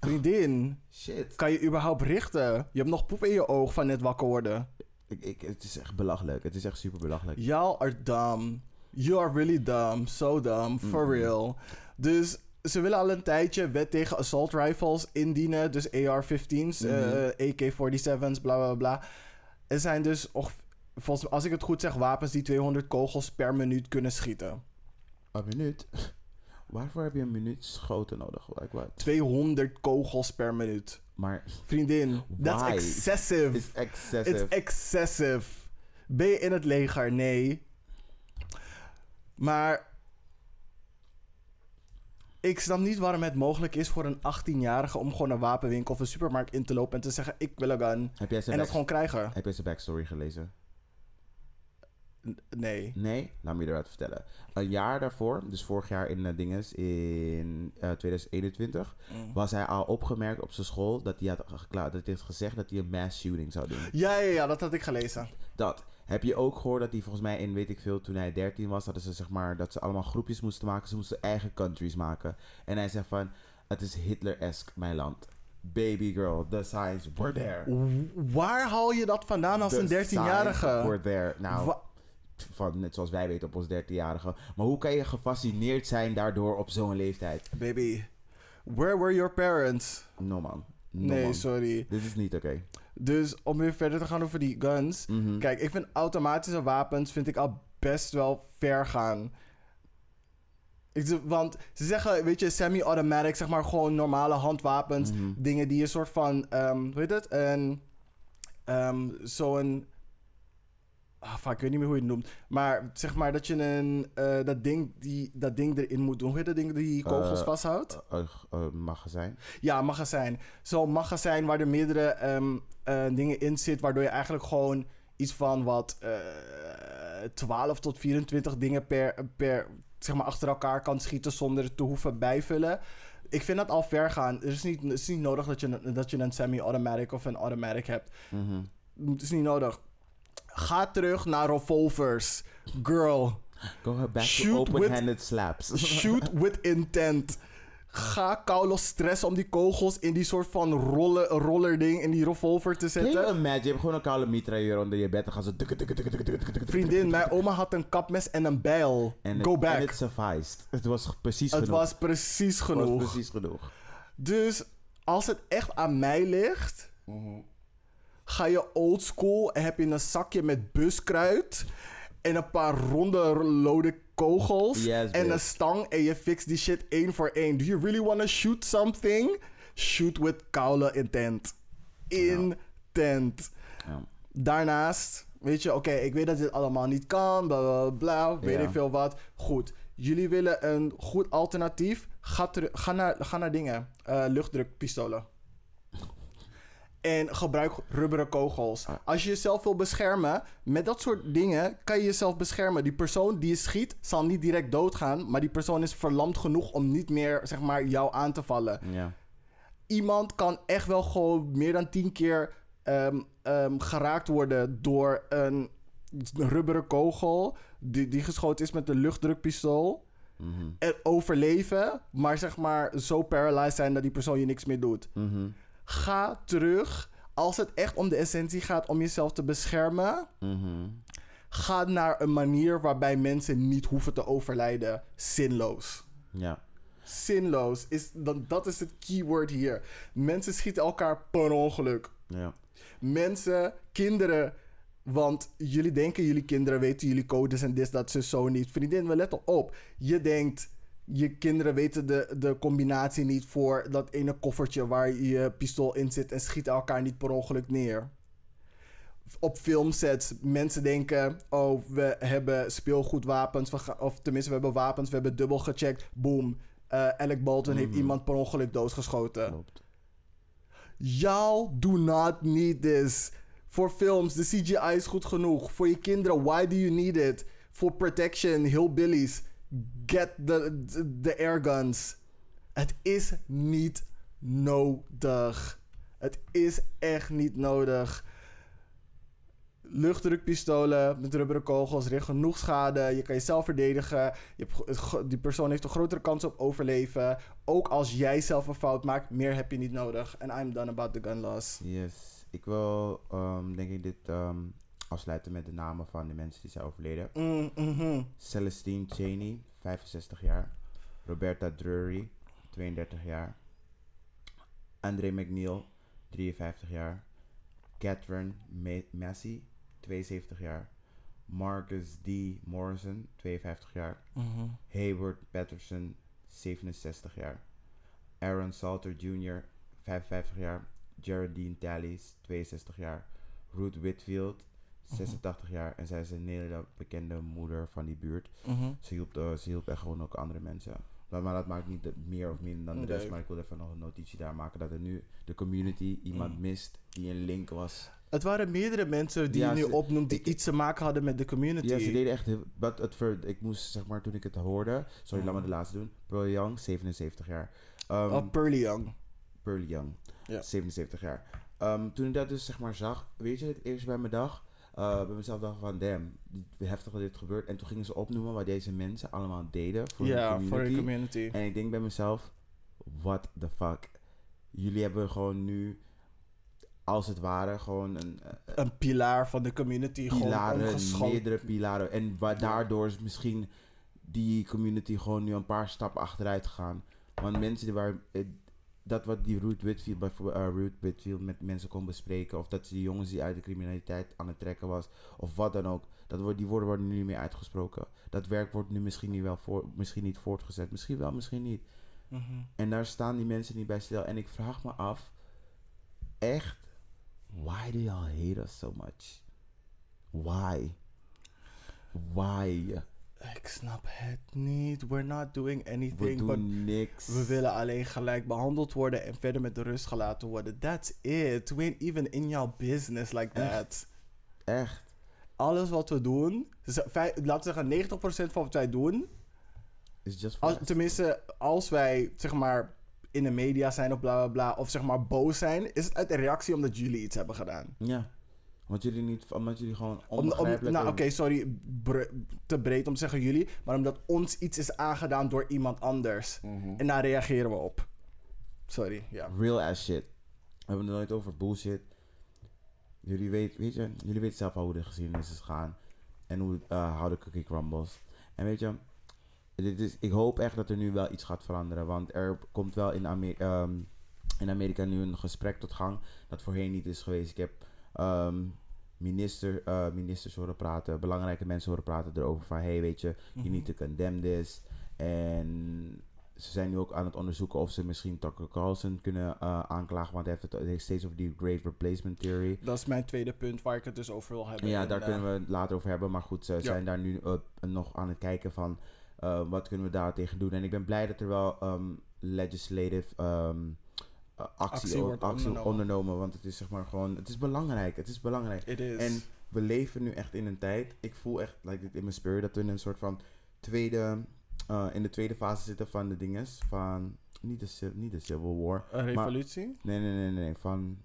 Vriendin, Shit. kan je überhaupt richten? Je hebt nog poep in je oog van net wakker worden. Ik, ik, het is echt belachelijk. Het is echt super belachelijk. Y'all are dumb. You are really dumb. So dumb. For real. Dus ze willen al een tijdje wet tegen assault rifles indienen. Dus AR-15's, Mhm. eh, AK-47's, bla bla bla. Er zijn dus, och- volgens, als ik het goed zeg, wapens die 200 kogels per minuut kunnen schieten. Een minuut? Waarvoor heb je een minuut schoten nodig? Like what? 200 kogels per minuut. Maar Vriendin, that's Why? excessive. it's excessive. It's excessive. Ben je in het leger? Nee. Maar Ik snap niet waarom het mogelijk is voor een 18-jarige om gewoon een wapenwinkel of een supermarkt in te lopen en te zeggen: Ik wil een gun. Heb jij zijn, En dat gewoon krijgen. heb jij zijn backstory gelezen? N- Nee. Nee, laat me je eruit vertellen. Een jaar daarvoor, dus vorig jaar in uh, dinges, in eh, 2021, Mm. was hij al opgemerkt op zijn school dat hij had, dat hij had gezegd dat hij een mass shooting zou doen. Ja, ja, ja, dat had ik gelezen. Dat. Heb je ook gehoord dat hij volgens mij in, weet ik veel, toen hij 13 was, hadden ze zeg maar, dat ze allemaal groepjes moesten maken. Ze moesten eigen countries maken. En hij zegt van, het is Hitler-esque, mijn land. Baby girl, the signs were there. Waar haal je dat vandaan als The een 13-jarige? signs were there. Nou, Wa- van, net zoals wij weten op ons 13-jarige. Maar hoe kan je gefascineerd zijn daardoor op zo'n leeftijd? Baby, where were your parents? No man. No, nee, man. sorry. Dit is niet oké. Dus om weer verder te gaan over die guns. Mhm. Kijk, ik vind automatische wapens vind ik al best wel ver gaan. Ik, want ze zeggen, weet je, semi-automatic, zeg maar gewoon normale handwapens. Mhm. Dingen die een soort van, ehm hoe heet het? Een, ehm zo'n, ah, fuck, ik weet niet meer hoe je het noemt. Maar zeg maar dat je een, eh, dat, ding die, dat ding erin moet doen. Hoe heet dat ding die kogels Eh, vasthoudt? Eh, magazijn. Ja, magazijn. Zo'n magazijn waar er meerdere ehm, eh, dingen in zit, waardoor je eigenlijk gewoon iets van wat eh 12 tot 24 dingen per, per zeg maar achter elkaar kan schieten zonder te hoeven bijvullen. Ik vind dat al ver gaan. Het is niet, het is niet nodig dat je, een- dat je een semi-automatic of een automatic hebt. Mhm. Het is niet nodig. Ga terug naar revolvers. Girl, Go back Shoot open-handed slaps. shoot with intent. Ga koude stress om die kogels in die soort van roller, roller ding in die revolver te Can you zetten. imagine? Je hebt gewoon een koude mitrailleur onder je bed en gaan ze... Vriendin, mijn oma had een kapmes en een bijl. En Go het, back. En het sufficed. Het was precies Het genoeg. was precies Het genoeg. was precies genoeg. Dus als het echt aan mij ligt, Mhm. Ga je oldschool en heb je een zakje met buskruid en een paar ronde lode kogels Yes, en een stang en je fixt die shit één voor één. Do you really want to shoot something? Shoot with koude intent. Intent. Ja. Daarnaast, weet je, oké, ik weet dat dit allemaal niet kan, bla bla bla, weet Ja. ik veel wat. Goed, jullie willen een goed alternatief. Ga, ga, naar, ga naar dingen, eh, luchtdrukpistolen. En gebruik rubberen kogels. Ah. Als je jezelf wil beschermen, met dat soort dingen kan je jezelf beschermen. Die persoon die je schiet, zal niet direct doodgaan, maar die persoon is verlamd genoeg om niet meer, zeg maar, jou aan te vallen Ja. iemand kan echt wel gewoon meer dan tien keer ehm, ehm, geraakt worden door een rubberen kogel die, die geschoten is met een luchtdrukpistool. Mhm. En overleven, maar zeg maar zo paralyzed zijn dat die persoon je niks meer doet. Mhm. Ga terug. Als het echt om de essentie gaat om jezelf te beschermen, Mhm. ga naar een manier waarbij mensen niet hoeven te overlijden. Zinloos. Ja. Zinloos. Is, dat, dat is het keyword hier. Mensen schieten elkaar per ongeluk. Ja. Mensen, kinderen. Want jullie denken, jullie kinderen weten jullie codes en dit, dat, ze zo niet. Vriendin, we letten op. Je denkt, je kinderen weten de, de combinatie niet voor dat ene koffertje waar je pistool in zit en schieten elkaar niet per ongeluk neer. Op filmsets, mensen denken, oh, we hebben speelgoedwapens, we of tenminste, we hebben wapens, we hebben dubbel gecheckt, boom. Eh Alec Baldwin heeft Mhm. iemand per ongeluk doodgeschoten. Klopt. Y'all do not need this. Voor films, de CGI is goed genoeg. Voor je kinderen, why do you need it? Voor protection, hillbillies. Get the, the, airguns. Het is niet nodig. Het is echt niet nodig. Luchtdrukpistolen met rubberen kogels, is genoeg schade. Je kan jezelf verdedigen. Je die persoon heeft een grotere kans op overleven. Ook als jij zelf een fout maakt, meer heb je niet nodig. En I'm done about the gun laws. Yes. Ik wil, ehm, denk ik, dit ehm, afsluiten met de namen van de mensen die zijn overleden. Mm, mhm. Celestine Cheney, 65 jaar. Roberta Drury, 32 jaar. André McNeil, 53 jaar. Catherine Ma- Massey, 72 jaar. Marcus D. Morrison, 52 jaar. Mhm. Hayward Patterson, 67 jaar. Aaron Salter Jr., 55 jaar. Geraldine Tallies, 62 jaar. Ruth Whitfield, 86 jaar. En zij is een hele bekende moeder van die buurt. Mhm. Ze hielp, eh, ze hielp echt gewoon ook andere mensen. Maar, maar dat maakt niet de- meer of minder dan de Nee. rest. Maar ik wil even nog een notitie daar maken dat er nu de community iemand Mm. mist die een link was. Het waren meerdere mensen die Ja, je nu ze- opnoemt die ik- iets te maken hadden met de community. Ja, ze deden echt. Wat het ver, ik moest, zeg maar, toen ik het hoorde... Sorry, laat me de laatste doen. Pearl Young, 77 jaar. Ehm, oh, Pearly Young. Pearl Young, Ja. 77 jaar. Ehm, toen ik dat dus, zeg maar, zag... Weet je, het eerst bij mijn dag... eh, bij mezelf dacht van, damn, heftig dat dit gebeurt. En toen gingen ze opnoemen wat deze mensen allemaal deden voor de Ja, community. voor de community. En ik denk bij mezelf, what the fuck. Jullie hebben gewoon nu, als het ware, gewoon een eh, Een pilaar van de community gewoon pilaren, omgeschoten. meerdere pilaren. En wa- daardoor is misschien die community gewoon nu een paar stappen achteruit gegaan. Want mensen die waar, eh, dat wat die Ruth Whitfield, bijvoorbeeld Ruth Whitfield met mensen kon bespreken, of dat ze die jongens die uit de criminaliteit aan het trekken was, of wat dan ook, dat wordt, die woorden worden nu niet meer uitgesproken. Dat werk wordt nu misschien niet, wel voor, misschien niet voortgezet. Misschien wel, misschien niet. Mhm. En daar staan die mensen niet bij stil. En ik vraag me af, echt, why do y'all hate us so much? Why? Why? Ik snap het niet. We're not doing We anything. but doen niks. we willen alleen gelijk behandeld worden en verder met de rust gelaten worden. That's it. We ain't even in your business like that. Echt. Alles wat we doen, laten we zeggen 90% van wat wij doen, It's just for als, tenminste als wij zeg maar in de media zijn of bla bla bla, of zeg maar boos zijn, is het uit een reactie omdat jullie iets hebben gedaan. Ja. Want jullie niet, omdat jullie gewoon Om, om, onbegrijpelijk... nou, oké, sorry, bre- te breed om te zeggen jullie, maar omdat ons iets is aangedaan door iemand anders. Mhm. En daar reageren we op. Sorry, ja. Real ass shit. We hebben het nooit over bullshit. Jullie weten, weet je, jullie weten zelf al hoe de geschiedenis is gegaan. En hoe, eh how the cookie crumbles. En weet je, dit is, ik hoop echt dat er nu wel iets gaat veranderen. Want er komt wel in, Amer- ehm, in Amerika nu een gesprek tot gang dat voorheen niet is geweest. Ik heb ehm, minister, eh, ministers horen praten, belangrijke mensen horen praten erover van... Hey, weet je, you need to condemn this. En ze zijn nu ook aan het onderzoeken of ze misschien Tucker Carlson kunnen eh, aanklagen. Want hij heeft het steeds over die Great Replacement Theory. Dat is mijn tweede punt waar ik het dus over wil hebben. Ja, daar eh, kunnen we het later over hebben. Maar goed, ze zijn daar nu nog aan het kijken van wat kunnen we daar tegen doen. En ik ben blij dat er wel ehm, legislative ehm, eh, actie, Actie wordt actie ondernomen. ondernomen. Want het is zeg maar gewoon, het is belangrijk. Het is belangrijk. It is. En we leven nu echt in een tijd. Ik voel echt, like in mijn spirit, dat we in een soort van tweede, eh, in de tweede fase zitten van de dinges. Van, niet de, niet de Civil War. een revolutie? Nee, nee, nee, nee. nee, Van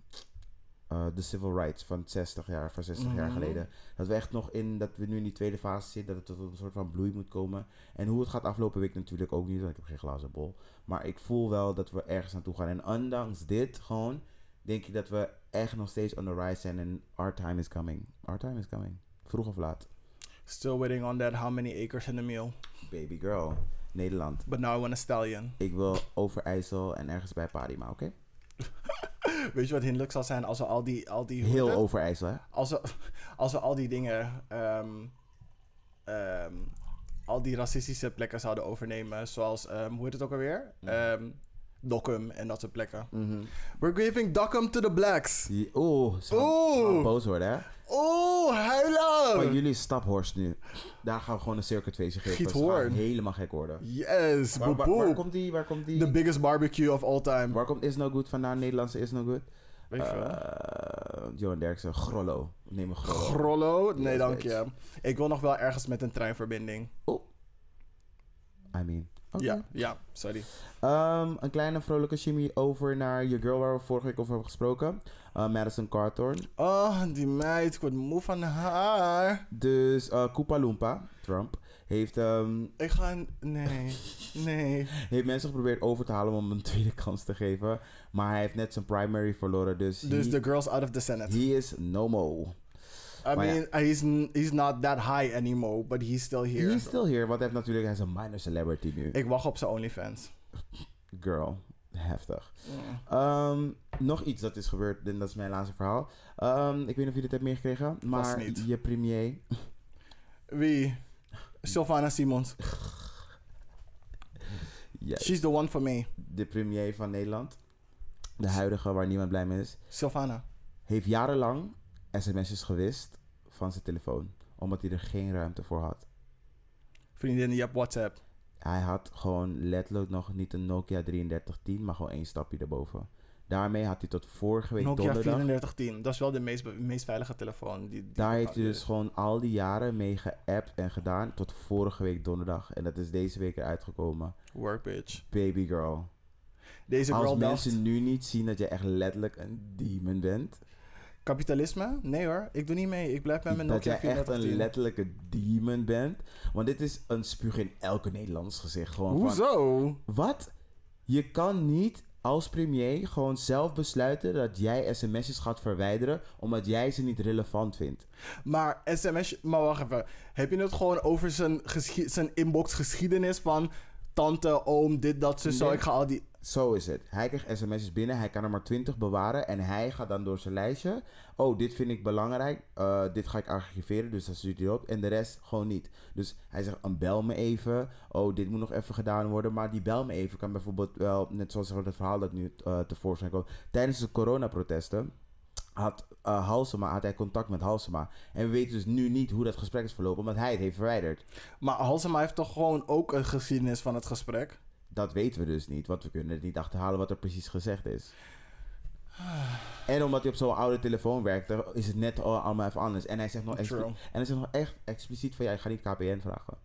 eh, de civil rights van 60 jaar, van 60 jaar Mhm. geleden. Dat we echt nog in, dat we nu in die tweede fase zitten, dat het tot een soort van bloei moet komen. En hoe het gaat aflopen, weet ik natuurlijk ook niet, want ik heb geen glazen bol. Maar ik voel wel dat we ergens naartoe gaan. En ondanks dit gewoon, denk ik dat we echt nog steeds on the rise zijn. En our time is coming. Our time is coming. Vroeg of laat. Still waiting on that how many acres in the meal. Baby girl. Nederland. But now I want a stallion. Ik wil Overijssel en ergens bij Parima, oké? Weet je wat hinderlijk zal zijn als we al die... Al die Heel Overijssel, hè? als we, als we al die dingen... ehm, ehm, al die racistische plekken zouden overnemen. Zoals, ehm, hoe heet het ook alweer? Mhm. Dokkum en dat soort plekken. Mhm. We're giving Dokkum to the blacks. Die- Oeh, ze gaan, ze gaan boos worden, hè? Oh, huilen! Van jullie is Staphorst nu. Daar gaan we gewoon een circuitfeestje geven. Ze Giethoorn. gaan helemaal gek worden. Yes, Waar, boep waar, waar boep. komt die, waar komt die, The biggest barbecue of all time. waar komt Is No Good vandaan? Nederlandse Is No Good? Weet je wel. Eh, Johan Derksen, Grollo. Neem een Grollo. Grollo? Nee, Yes, dank bitch. je. Ik wil nog wel ergens met een treinverbinding. I mean. Ja, ja, sorry. Ehm, een kleine vrolijke shimmy over naar je girl waar we vorige week over hebben gesproken. Eh, Madison Carthorn. Oh, die meid, ik word moe van haar. Dus eh Koopa Loompa, Trump, heeft, ehm, Ik ga... Nee, nee. heeft mensen geprobeerd over te halen om hem een tweede kans te geven. Maar hij heeft net zijn primary verloren. Dus, Dus he, the girls out of the Senate. he is no more. I maar ja. mean, he's, n- he's not that high anymore, but he's still here. He's still here, want hij heeft natuurlijk, hij is een minor celebrity nu. Ik wacht op zijn OnlyFans. Girl, heftig. Ehm, nog iets dat is gebeurd, en dat is mijn laatste verhaal. Ehm, ik weet niet of jullie het hebben meegekregen, maar je premier, Wie? Sylvana Simons. ja, She's the one for me. de premier van Nederland, de huidige waar niemand blij mee is, Sylvana. heeft jarenlang sms'jes gewist van zijn telefoon, omdat hij er geen ruimte voor had. Vriendin, je hebt WhatsApp. Hij had gewoon letterlijk nog niet een Nokia 3310, maar gewoon één stapje erboven. Daarmee had hij tot vorige week Nokia donderdag... 3410. Dat is wel de meest, meest veilige telefoon. Die, die Daar heeft hij dus gewoon al die jaren mee geappt en gedaan tot vorige week donderdag. En dat is deze week eruit gekomen. Work bitch. Baby girl. Deze Als dacht... mensen nu niet zien dat je echt letterlijk een demon bent. Kapitalisme? Nee hoor, ik doe niet mee. Ik blijf bij mijn dat jij echt een 3410. letterlijke demon bent. Want dit is een spuug in elke Nederlands gezicht. Gewoon van, Hoezo? wat? Je kan niet als premier gewoon zelf besluiten dat jij sms'jes gaat verwijderen omdat jij ze niet relevant vindt. Maar sms... Maar wacht even. Heb je het gewoon over zijn, zijn inbox geschiedenis van... Tante, oom, dit, dat, zus, zo. Ik ga al die... Zo is het. Hij krijgt sms'jes binnen, hij kan er maar 20 bewaren en hij gaat dan door zijn lijstje. Oh, dit vind ik belangrijk, eh, dit ga ik archiveren, dus dat stuurt hij op. En de rest gewoon niet. Dus hij zegt, een bel me even. Oh, dit moet nog even gedaan worden. Maar die bel me even kan bijvoorbeeld wel, net zoals het verhaal dat nu eh, tevoorschijn komt. Tijdens de coronaprotesten had eh, Halsema, had hij contact met Halsema. En we weten dus nu niet hoe dat gesprek is verlopen, omdat hij het heeft verwijderd. Maar Halsema heeft toch gewoon ook een geschiedenis van het gesprek? Dat weten we dus niet, want we kunnen het niet achterhalen wat er precies gezegd is. En omdat hij op zo'n oude telefoon werkte, is het net al- allemaal even anders. En hij zegt nog, en hij zegt nog echt expliciet van ja, ik ga niet KPN vragen.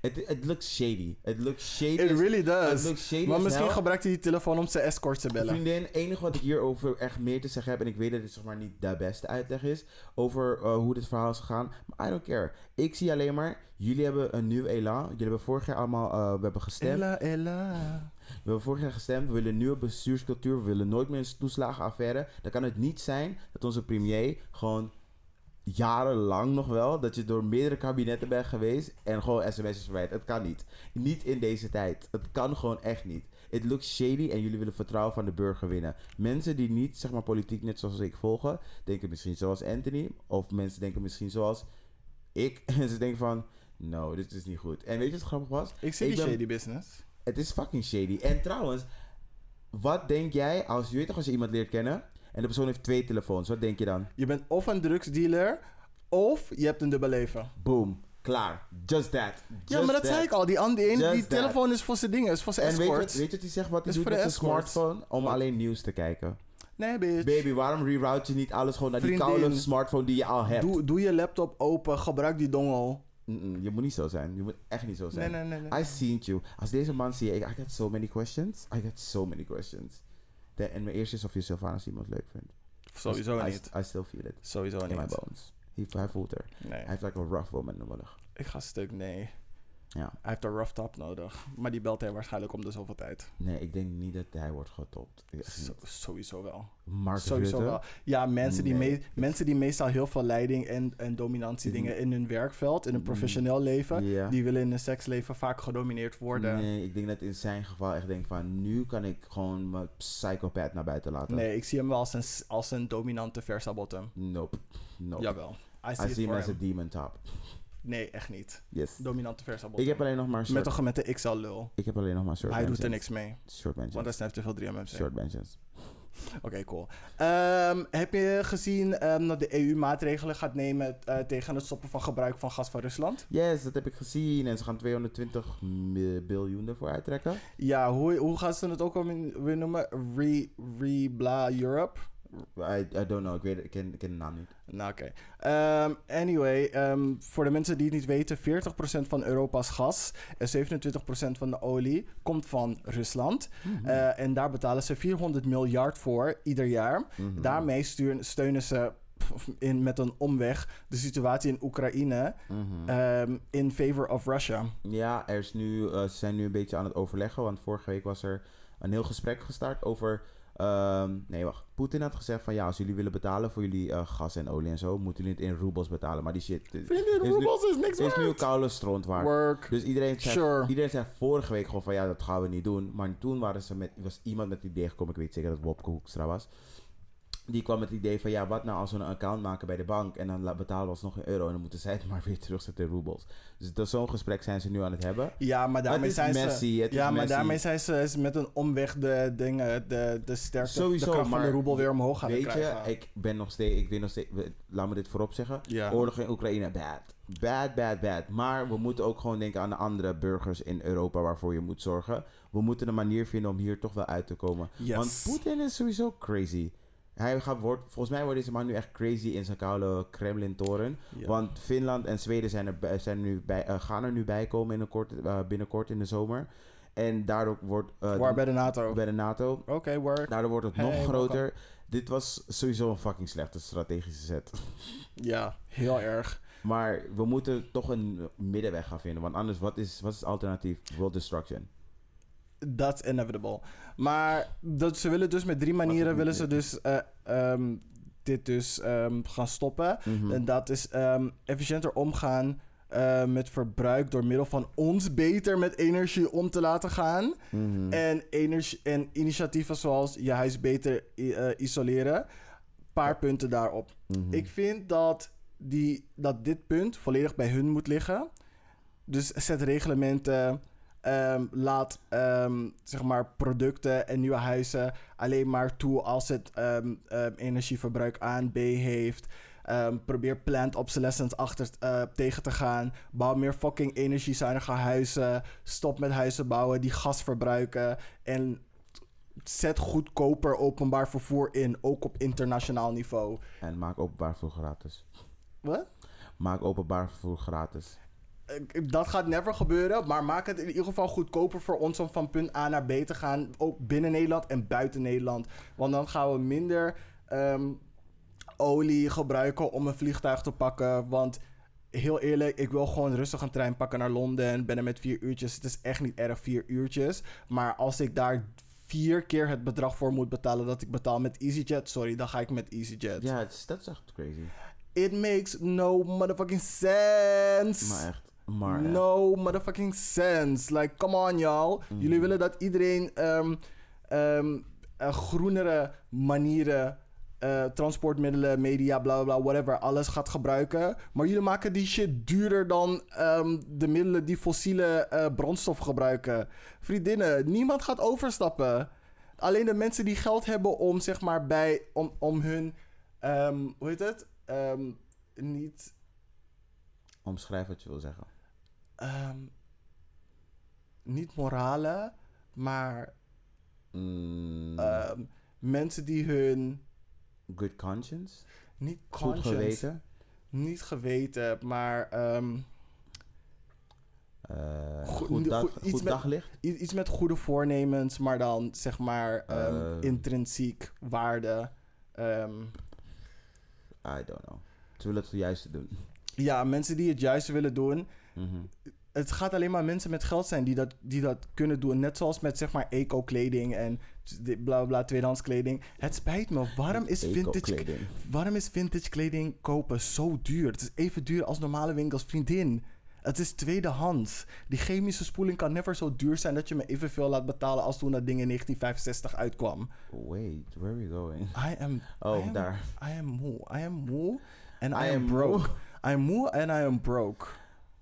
Het het looks shady. Het looks shady. It really Het does. looks shady Maar misschien gebruikt hij die telefoon om zijn escort te bellen. Vriendin, het enige wat ik hierover echt meer te zeggen heb, en ik weet dat dit zeg maar niet de beste uitleg is, over eh, hoe dit verhaal is gegaan, maar I don't care. Ik zie alleen maar, jullie hebben een nieuw elan. Jullie hebben vorig jaar allemaal, eh, we hebben gestemd. Ella, Ella. We hebben vorig jaar gestemd, we willen een nieuwe bestuurscultuur, we willen nooit meer een toeslagenaffaire. Dan kan het niet zijn dat onze premier gewoon jarenlang nog wel, dat je door meerdere kabinetten bent geweest en gewoon sms'jes verwijt. Het kan niet. Niet in deze tijd. Het kan gewoon echt niet. Het looks shady en jullie willen vertrouwen van de burger winnen. Mensen die niet, zeg maar, politiek net zoals ik volgen, denken misschien zoals Anthony. Of mensen denken misschien zoals ik. En ze denken van, no, dit is niet goed. En weet je wat grappig was? Ik zie Ik die ben- shady business. Het is fucking shady. En trouwens, wat denk jij als je weet toch als je iemand leert kennen en de persoon heeft twee telefoons, wat denk je dan? Je bent of een drugsdealer, of je hebt een dubbel leven. Boom, klaar. Just that. ja, Just maar dat that. zei ik al. Die, ene- that. telefoon is voor zijn dingen, is voor zijn En weet je, escort. weet je wat hij zegt wat hij Is doet voor met de zijn smartphone? Om alleen nieuws te kijken. Nee, bitch. Baby, waarom reroute je niet alles gewoon naar die koude smartphone die je al hebt? Doe, doe je laptop open, gebruik die dongel. Je moet niet zo zijn. Je moet echt niet zo Nee, zijn. nee, nee. nee. I seen you. Als deze man zie je, I got so many questions. I got so many questions. En mijn eerste is of je Sylvanus iemand leuk vindt. Sowieso I, niet. I still feel it. Sowieso in my niet. bones. Hij, hij voelt er. Nee. Hij heeft like een rough woman nodig. Ik ga stuk, nee. Ja. Hij heeft een rough top nodig. Maar die belt hij waarschijnlijk om de zoveel tijd. Nee, ik denk niet dat hij wordt getopt. Sowieso wel. Mark Sowieso Rutte. wel. Ja, mensen die, Nee. me- mensen die meestal heel veel leiding en, en dominantie Mm. dingen in hun werkveld, in hun professioneel leven, Ja. die willen in hun seksleven vaak gedomineerd worden. Nee. Nee, ik denk dat in zijn geval echt denk van... Nu kan ik gewoon mijn psychopath naar buiten laten. ik zie hem wel als een, als een dominante versa bottom. Nope. Nope. Jawel. I see I it see him as a demon top. Nee, echt niet. Yes. Dominante versa. Ik heb alleen nog maar short, met, de, met de XL-lul. ik heb alleen nog maar short Hij doet er niks mee. Short mentions. Want hij snijdt te veel 3MMC. Short mentions. Oké, cool. Ehm, heb je gezien ehm, dat de EU maatregelen gaat nemen eh, tegen het stoppen van gebruik van gas van Rusland? Yes, dat heb ik gezien. En ze gaan 220 mi- biljoen ervoor uittrekken. Ja, hoe, hoe gaan ze het ook weer noemen? Re, re bla Europe? I, I don't know. Ik, weet, ik, ken, ik ken de naam niet. Nou, oké. Ehm, anyway, ehm, voor de mensen die het niet weten, 40% van Europa's gas en 27% van de olie komt van Rusland. Eh, en daar betalen ze 400 miljard voor ieder jaar. Mhm. Daarmee sturen, steunen ze in, met een omweg de situatie in Oekraïne Mhm. ehm, in favor of Russia. Ja, er is nu, eh, ze zijn nu een beetje aan het overleggen. Want vorige week was er een heel gesprek gestart over. Ehm, nee, wacht. Poetin had gezegd van ja, als jullie willen betalen voor jullie eh, gas en olie en zo, moeten jullie het in roebels betalen. Maar die shit is, Vrienden, nu- roebels is niks is nu een waard. koude stront waard. Work. Dus iedereen zei, Sure. iedereen zei vorige week gewoon van ja, dat gaan we niet doen. Maar toen waren ze met, was iemand met het idee gekomen, ik weet zeker dat het Wopke Hoekstra was. Die kwam met het idee van ja, wat nou als we een account maken bij de bank en dan betalen we alsnog een euro en dan moeten zij het maar weer terugzetten in roebels. Dus dat zo'n gesprek zijn ze nu aan het hebben. Ja, maar daarmee zijn messy, ze. het is ja, maar messy. daarmee zijn ze is met een omweg de dingen, de, de sterkte, Sowieso, de kracht van de maar roebel weer omhoog gaan Weet krijgen. je, ik ben nog steeds, ik weet nog steeds, we- laat me dit voorop zeggen. Ja. Oorlog in Oekraïne, bad. Bad, bad, bad. Maar we moeten ook gewoon denken aan de andere burgers in Europa waarvoor je moet zorgen. We moeten een manier vinden om hier toch wel uit te komen. Yes. Want Poetin is sowieso crazy. Hij gaat, wordt, volgens mij wordt deze man nu echt crazy in zijn koude Kremlin-toren. Ja. Want Finland en Zweden zijn er, zijn nu bij, eh, gaan er nu bij komen in een kort, eh, binnenkort in de zomer. En daardoor wordt... eh, Waar bij de NATO? bij de NATO. Oké, work. Daardoor wordt het Hey, nog groter. Dit was sowieso een fucking slechte strategische zet. Ja, heel erg. Maar we moeten toch een middenweg gaan vinden. Want anders, wat is, wat is het alternatief? World destruction. That's inevitable. Maar dat, ze willen dus met drie manieren willen ze dus eh, ehm, dit dus ehm, gaan stoppen. Mhm. En dat is ehm, efficiënter omgaan eh, met verbruik door middel van ons beter met energie om te laten gaan. Mhm. En, energie, en initiatieven zoals je huis beter eh, isoleren. Paar punten daarop. Mhm. Ik vind dat, die, dat dit punt volledig bij hun moet liggen. Dus zet reglementen. Ehm, laat ehm, zeg maar producten en nieuwe huizen alleen maar toe als het ehm, energieverbruik aan B heeft. Probeer plant obsolescence achter, eh, tegen te gaan. Bouw meer fucking energiezuinige huizen. Stop met huizen bouwen die gas verbruiken. En zet goedkoper openbaar vervoer in, ook op internationaal niveau. En maak openbaar vervoer gratis. Wat? Maak openbaar vervoer gratis. Ik- Dat gaat never gebeuren, maar maak het in ieder geval goedkoper voor ons om van punt A naar B te gaan. Ook binnen Nederland en buiten Nederland. Want dan gaan we minder ehm, olie gebruiken om een vliegtuig te pakken. Want heel eerlijk, ik wil gewoon rustig een trein pakken naar Londen. Ben er met vier uurtjes. Het is echt niet erg, vier uurtjes. Maar als ik daar vier keer het bedrag voor moet betalen dat ik betaal met EasyJet, sorry, dan ga ik met EasyJet. Ja, dat is echt crazy. It makes no motherfucking sense. Maar echt. Maar no motherfucking sense. Like, come on, y'all. Jullie willen dat iedereen ehm, ehm, eh, groenere manieren, eh, transportmiddelen, media, bla bla whatever, alles gaat gebruiken. Maar jullie maken die shit duurder dan ehm, de middelen die fossiele eh, brandstof gebruiken. Vriendinnen, niemand gaat overstappen. Alleen de mensen die geld hebben om, zeg maar, bij, om, om hun, hoe heet het? Niet Omschrijf wat je wil zeggen. Ehm, niet morale, maar Mm, ehm, mensen die hun good conscience? niet Goed conscience, geweten? niet geweten, maar ehm, Eh, Goed- goed, dag, goed- goed, iets met- daglicht? iets met goede voornemens, maar dan zeg maar Eh. intrinsiek waarde. I don't know. Ze willen het juiste doen. ja, mensen die het juiste willen doen. Het gaat alleen maar mensen met geld zijn die dat, die dat kunnen doen. Net zoals met zeg maar eco-kleding en bla bla tweedehands kleding. Het spijt me, waarom is vintage. Waarom is vintage kleding kopen zo duur? Het is even duur als normale winkels. Vriendin, het is tweedehands. Die chemische spoeling kan never zo duur zijn dat je me evenveel laat betalen als toen dat ding in 1965 uitkwam. Wait, where are we going? I am. Oh, I am, daar. I am moe. I am moe. And I, I am, am broke. moe. I am moe and I am broke.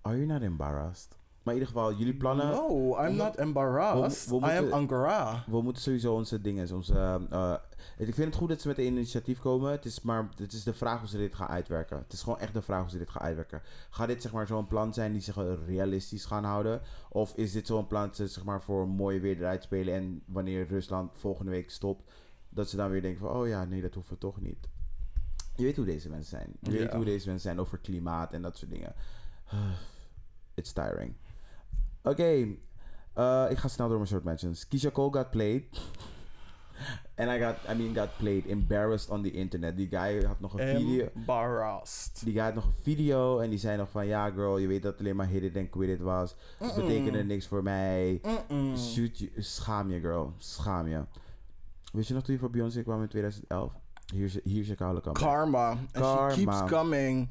Are you not embarrassed? Maar in ieder geval, jullie plannen... No, I'm not embarrassed. we- we I am moeten- Angara. We moeten sowieso onze dingen, onze... eh, ik vind het goed dat ze met een initiatief komen. Het is maar het is de vraag of ze dit gaan uitwerken. Het is gewoon echt de vraag of ze dit gaan uitwerken. Gaat dit zeg maar zo'n plan zijn die zich eh, realistisch gaan houden? Of is dit zo'n plan dat ze zeg maar voor mooi weer eruit spelen en wanneer Rusland volgende week stopt, dat ze dan weer denken van, oh ja, nee, dat hoeven we toch niet. Je weet hoe deze mensen zijn. Je weet Ja. hoe deze mensen zijn over klimaat en dat soort dingen. It's tiring. Oké, eh, ik ga snel door mijn short mentions. Keisha Cole got played. And I got, I mean, got played, embarrassed on the internet. Die guy had nog een video. Embarrassed. Die guy had nog een video en die zei nog van ja girl, je weet dat het alleen maar hit it and quit it was. Het betekende niks voor mij. Shoot je, schaam je girl, schaam je. Weet je nog toen je voor Beyoncé kwam in 2011? Hier is, hier is je koude kant. Karma. And Karma. she keeps coming.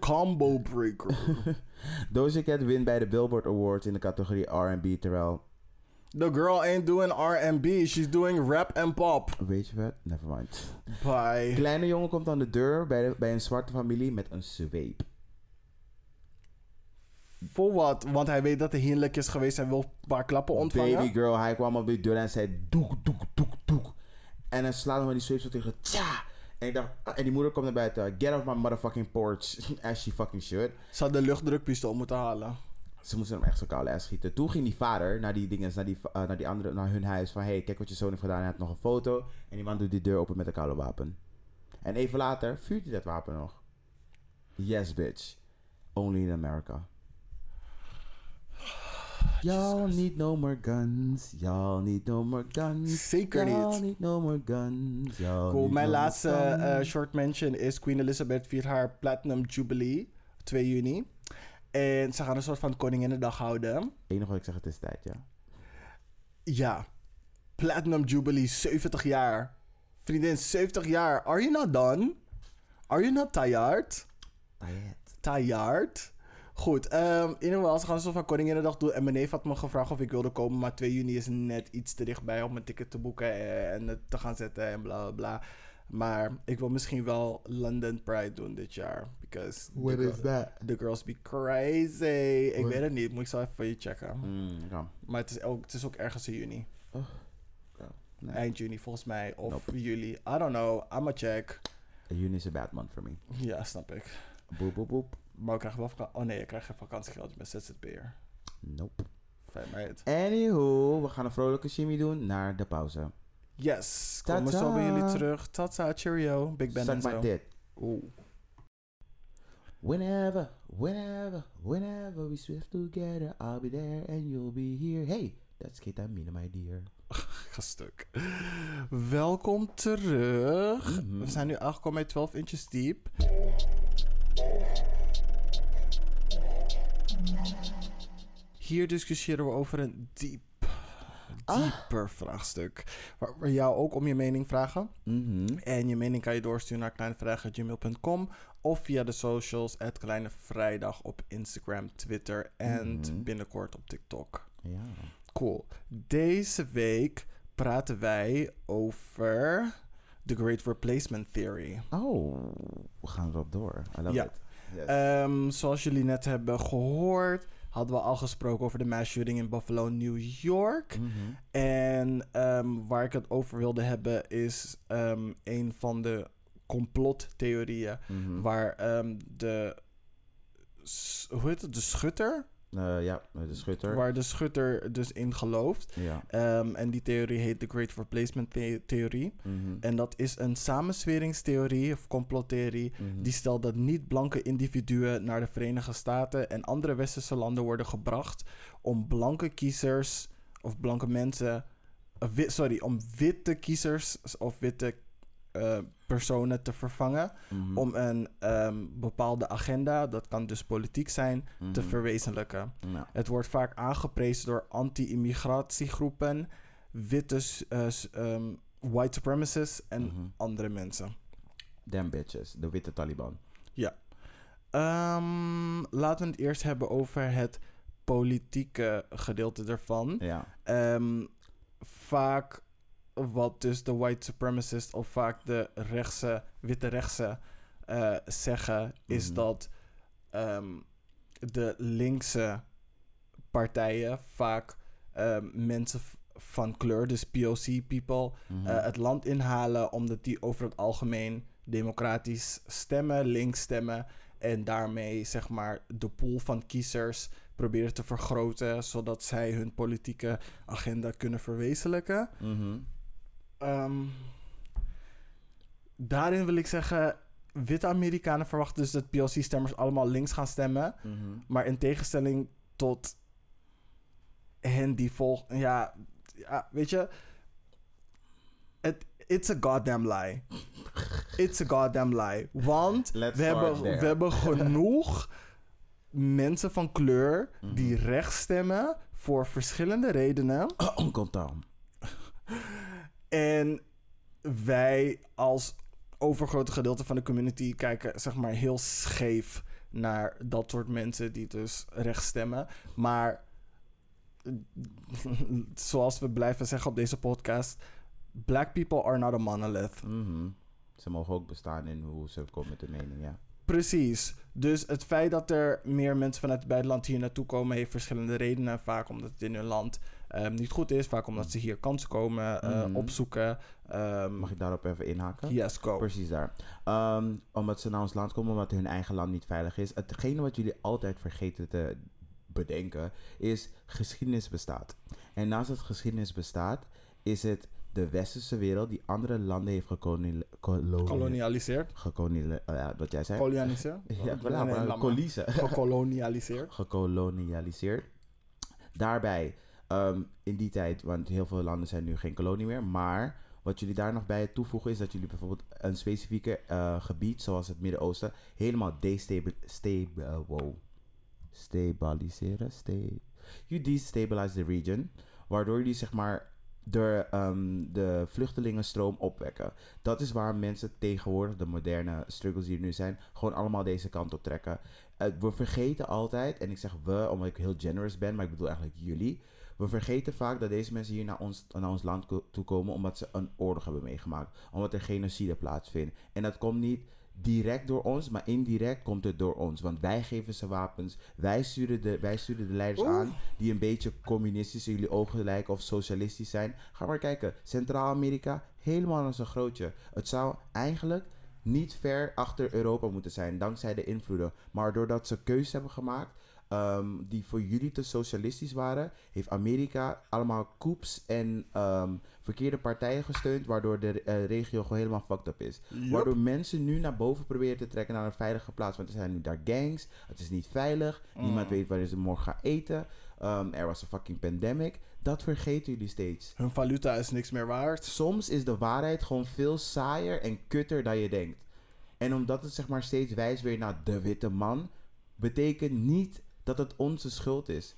Combo breaker. Doja Cat wint bij de Billboard Awards in de categorie R&B, terwijl, The girl ain't doing R&B. She's doing rap and pop. weet je wat? Nevermind. Bye. Kleine jongen komt aan de deur bij, de- bij een zwarte familie met een zweep. Voor wat? Want hij weet dat hij hinderlijk is geweest en wil een paar klappen ontvangen. Baby girl, hij kwam op die deur en zei doek, doek, doek, doek. En hij slaat hem met die zweep zo tegen, tja. En ik dacht, ah, en die moeder komt naar buiten. Get off my motherfucking porch. As she fucking should. Ze had de luchtdrukpistool moeten halen. Ze moesten hem echt zo koude ass schieten. Toen ging die vader naar die dingen, naar die, eh, naar die andere, naar hun huis. Van, hey, kijk wat je zoon heeft gedaan. Hij had nog een foto. En die man doet die deur open met een koude wapen. En even later vuurt hij dat wapen nog. Yes, bitch. Only in America. Y'all need no more guns. Y'all need no more guns. Zeker Y'all niet. need no more guns. Y'all Cool, mijn no laatste eh, short mention is Queen Elizabeth viert haar Platinum Jubilee 2 juni. En ze gaan een soort van Koninginnedag houden. Enig wat ik zeg, het is tijd, ja. Ja, Platinum Jubilee, 70 jaar. Vriendin, 70 jaar. Are you not done? Are you not tired? Tired. Tired? Goed, ehm in ieder geval, ze gaan een soort van Koninginnedag doen. En mijn neef had me gevraagd of ik wilde komen. Maar 2 juni is net iets te dichtbij om een ticket te boeken en het te gaan zetten en bla bla bla. Maar ik wil misschien wel London Pride doen dit jaar. Because the, What girl- is that? the girls be crazy. Ik weet het niet, moet ik zo even voor je checken. Mm, ja. Maar het is, ook, het is ook ergens in juni. Nee. Eind juni volgens mij. Of Nope. juli. I don't know. I'ma check. Juni is a bad month for me. Ja, snap ik. Boep, boep, boep. Maar ik krijg wel vakantie. Oh nee, ik krijg geen vakantiegeld. Ik ben ZZP'er. Nope. Fijn meid. Anywho, we gaan een vrolijke shimmy doen naar de pauze. Yes. Komen zo bij jullie terug. Tata, cheerio. Big Ben en Suck my zo. tit. Oeh. Whenever, whenever, whenever we swift together, I'll be there and you'll be here. Hey, that's ketamine, my dear. Ga stuk. Welkom terug. Mhm. We zijn nu aangekomen bij 12 inches diep. Hier discussiëren we over een diep, Ah. dieper vraagstuk. Waar we jou ook om je mening vragen. Mhm. En je mening kan je doorsturen naar kleinevragen.gmail.com of via de socials, het Kleine Vrijdag op Instagram, Twitter en Mhm. binnenkort op TikTok. Ja. Cool. Deze week praten wij over The Great Replacement Theory. Oh, we gaan erop door. I love Ja. it. Yes. Ehm, zoals jullie net hebben gehoord, hadden we al gesproken over de mass shooting in Buffalo, New York. Mhm. En ehm, waar ik het over wilde hebben is ehm, een van de complottheorieën Mhm. waar de, hoe heet het, de schutter, Eh, ja, de schutter. waar de schutter dus in gelooft. Ja. Ehm, en die theorie heet de Great Replacement the- Theorie. Mhm. En dat is een samensweringstheorie of complottheorie. Mhm. Die stelt dat niet-blanke individuen naar de Verenigde Staten en andere westerse landen worden gebracht om blanke kiezers of blanke mensen, sorry, om witte kiezers of witte eh, personen te vervangen Mhm. om een ehm, bepaalde agenda, dat kan dus politiek zijn, te Mhm. verwezenlijken. Ja. Het wordt vaak aangeprezen door anti-immigratiegroepen, witte, eh, ehm, white supremacists en Mhm. andere mensen. Damn bitches, de witte Taliban. Ehm, laten we het eerst hebben over het politieke gedeelte ervan. Ja. Vaak wat dus de white supremacists of vaak de rechtse, witte rechtse eh, zeggen, is Mhm. dat ehm, de linkse partijen vaak ehm, mensen van kleur, dus POC people, Mhm. eh, het land inhalen, omdat die over het algemeen democratisch stemmen, links stemmen. En daarmee zeg maar de pool van kiezers proberen te vergroten, zodat zij hun politieke agenda kunnen verwezenlijken. Mhm. Ehm, daarin wil ik zeggen, witte Amerikanen verwachten dus dat POC-stemmers allemaal links gaan stemmen. Mhm. Maar in tegenstelling tot hen die volgen, ja, ja, weet je, het, it's a goddamn lie. It's a goddamn lie. Want Let's we hebben, there. we hebben genoeg mensen van kleur die Mhm. rechts stemmen voor verschillende redenen. Onkel Tom. En wij als overgrote gedeelte van de community kijken zeg maar heel scheef naar dat soort mensen die dus rechts stemmen. Maar zoals we blijven zeggen op deze podcast, black people are not a monolith. Mhm. Ze mogen ook bestaan in hoe ze komen met de mening, ja. Precies. Dus het feit dat er meer mensen vanuit het buitenland hier naartoe komen, heeft verschillende redenen. Vaak omdat het in hun land ehm, niet goed is. Vaak omdat ze hier kansen komen eh, Mhm. opzoeken. Ehm, Mag ik daarop even inhaken? yes, go. Precies daar. Ehm, omdat ze naar ons land komen, omdat hun eigen land niet veilig is. Hetgene wat jullie altijd vergeten te bedenken, is geschiedenis bestaat. En naast het geschiedenis bestaat, is het de westerse wereld die andere landen heeft gekolonial... kolonial- Kolonialiseerd. gekolonial- eh, ja, wat jij zei. Kolonialiseerd? ja, Nee, voilà, nee. Gekolonialiseerd. gekolonialiseerd. Daarbij, ehm, in die tijd, want heel veel landen zijn nu geen kolonie meer, maar wat jullie daar nog bij toevoegen is dat jullie bijvoorbeeld een specifieke eh, gebied, zoals het Midden-Oosten, helemaal destabiliseren. Stabiliseren? Sta- you destabilize the region, waardoor jullie zeg maar de, ehm, de vluchtelingenstroom opwekken. Dat is waar mensen tegenwoordig, de moderne struggles die er nu zijn, gewoon allemaal deze kant op trekken. We vergeten altijd, en ik zeg we omdat ik heel generous ben, maar ik bedoel eigenlijk jullie. We vergeten vaak dat deze mensen hier naar ons, naar ons land toe komen omdat ze een oorlog hebben meegemaakt. Omdat er genocide plaatsvindt. En dat komt niet direct door ons, maar indirect komt het door ons. Want wij geven ze wapens. Wij sturen de, wij sturen de leiders Oeh. aan die een beetje communistisch in jullie ogen lijken of socialistisch zijn. Ga maar kijken. Centraal-Amerika, helemaal als een grootje. Het zou eigenlijk niet ver achter Europa moeten zijn, dankzij de invloeden. Maar doordat ze keuzes hebben gemaakt ehm, die voor jullie te socialistisch waren, heeft Amerika allemaal coups en ehm, verkeerde partijen gesteund, waardoor de eh, regio gewoon helemaal fucked up is. Waardoor mensen nu naar boven proberen te trekken naar een veilige plaats. Want er zijn nu daar gangs. Het is niet veilig. Niemand weet waar ze morgen gaan eten. Ehm, er was een fucking pandemic. Dat vergeten jullie steeds. Hun valuta is niks meer waard. Soms is de waarheid gewoon veel saaier en kutter dan je denkt. En omdat het zeg maar steeds wijst weer naar de witte man, betekent niet dat het onze schuld is.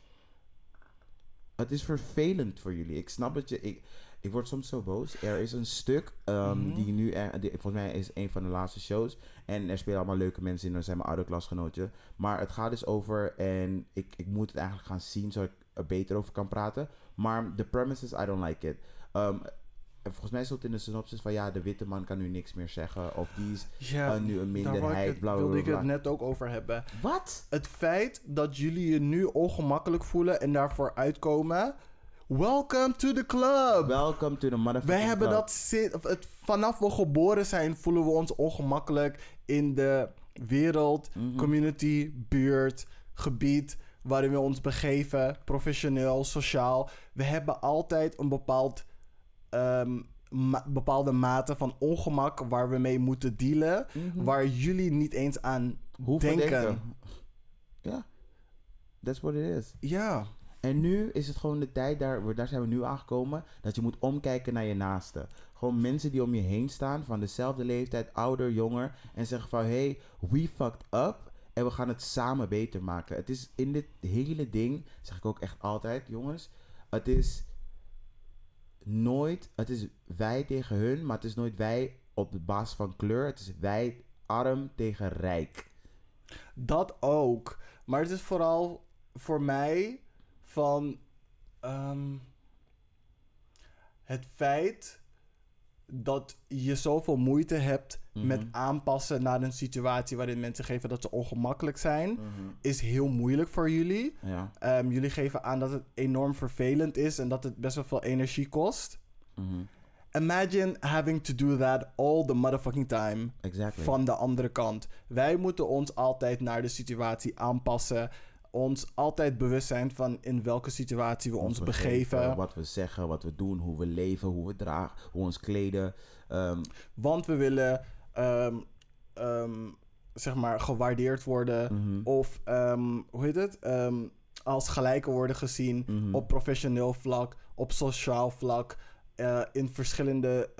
Het is vervelend voor jullie. Ik snap dat je. Ik, ik word soms zo boos. Er is een stuk ehm, Mhm. die nu. Er, die, volgens mij is een van de laatste shows. En er spelen allemaal leuke mensen in. Er zijn mijn oude klasgenootje. Maar het gaat dus over. En ik, ik moet het eigenlijk gaan zien zodat ik er beter over kan praten. Maar the premises, I don't like it. Ehm, en volgens mij stond in de synopsis van ja, de witte man kan nu niks meer zeggen. Of die is Ja, eh, nu een daar minderheid. bla wilde ik het net ook over hebben. Wat? Het feit dat jullie je nu ongemakkelijk voelen en daarvoor uitkomen. Welcome to the club! Welcome to the motherfucking Wij hebben club. dat het, vanaf we geboren zijn, voelen we ons ongemakkelijk in de wereld, Mhm. community, buurt, gebied waarin we ons begeven, professioneel, sociaal. We hebben altijd een bepaald, ehm, ma- bepaalde mate van ongemak waar we mee moeten dealen, Mhm. waar jullie niet eens aan Hoeven denken. denken. Ja. That's what it is. Ja. En nu is het gewoon de tijd, daar, daar zijn we nu aangekomen, dat je moet omkijken naar je naasten. Gewoon mensen die om je heen staan, van dezelfde leeftijd, ouder, jonger, en zeggen van, hey, we fucked up en we gaan het samen beter maken. Het is in dit hele ding, zeg ik ook echt altijd, jongens, het is nooit, het is wij tegen hun, maar het is nooit wij op basis van kleur, het is wij arm tegen rijk. Dat ook. Maar het is vooral voor mij van ehm, het feit dat je zoveel moeite hebt met Mhm. aanpassen naar een situatie waarin mensen geven dat ze ongemakkelijk zijn, is heel moeilijk voor jullie. Ja. Ehm, jullie geven aan dat het enorm vervelend is en dat het best wel veel energie kost. Mhm. Imagine having to do that all the motherfucking time Exactly. van de andere kant. Wij moeten ons altijd naar de situatie aanpassen. Ons altijd bewust zijn van in welke situatie we ons, begeven. Wat we zeggen, wat we doen, hoe we leven, hoe we dragen, hoe we ons kleden. Ehm, Want we willen, ehm, ehm, zeg maar, gewaardeerd worden. mhm, Of, hoe heet het? Als gelijken worden gezien mhm. op professioneel vlak, op sociaal vlak. eh, in verschillende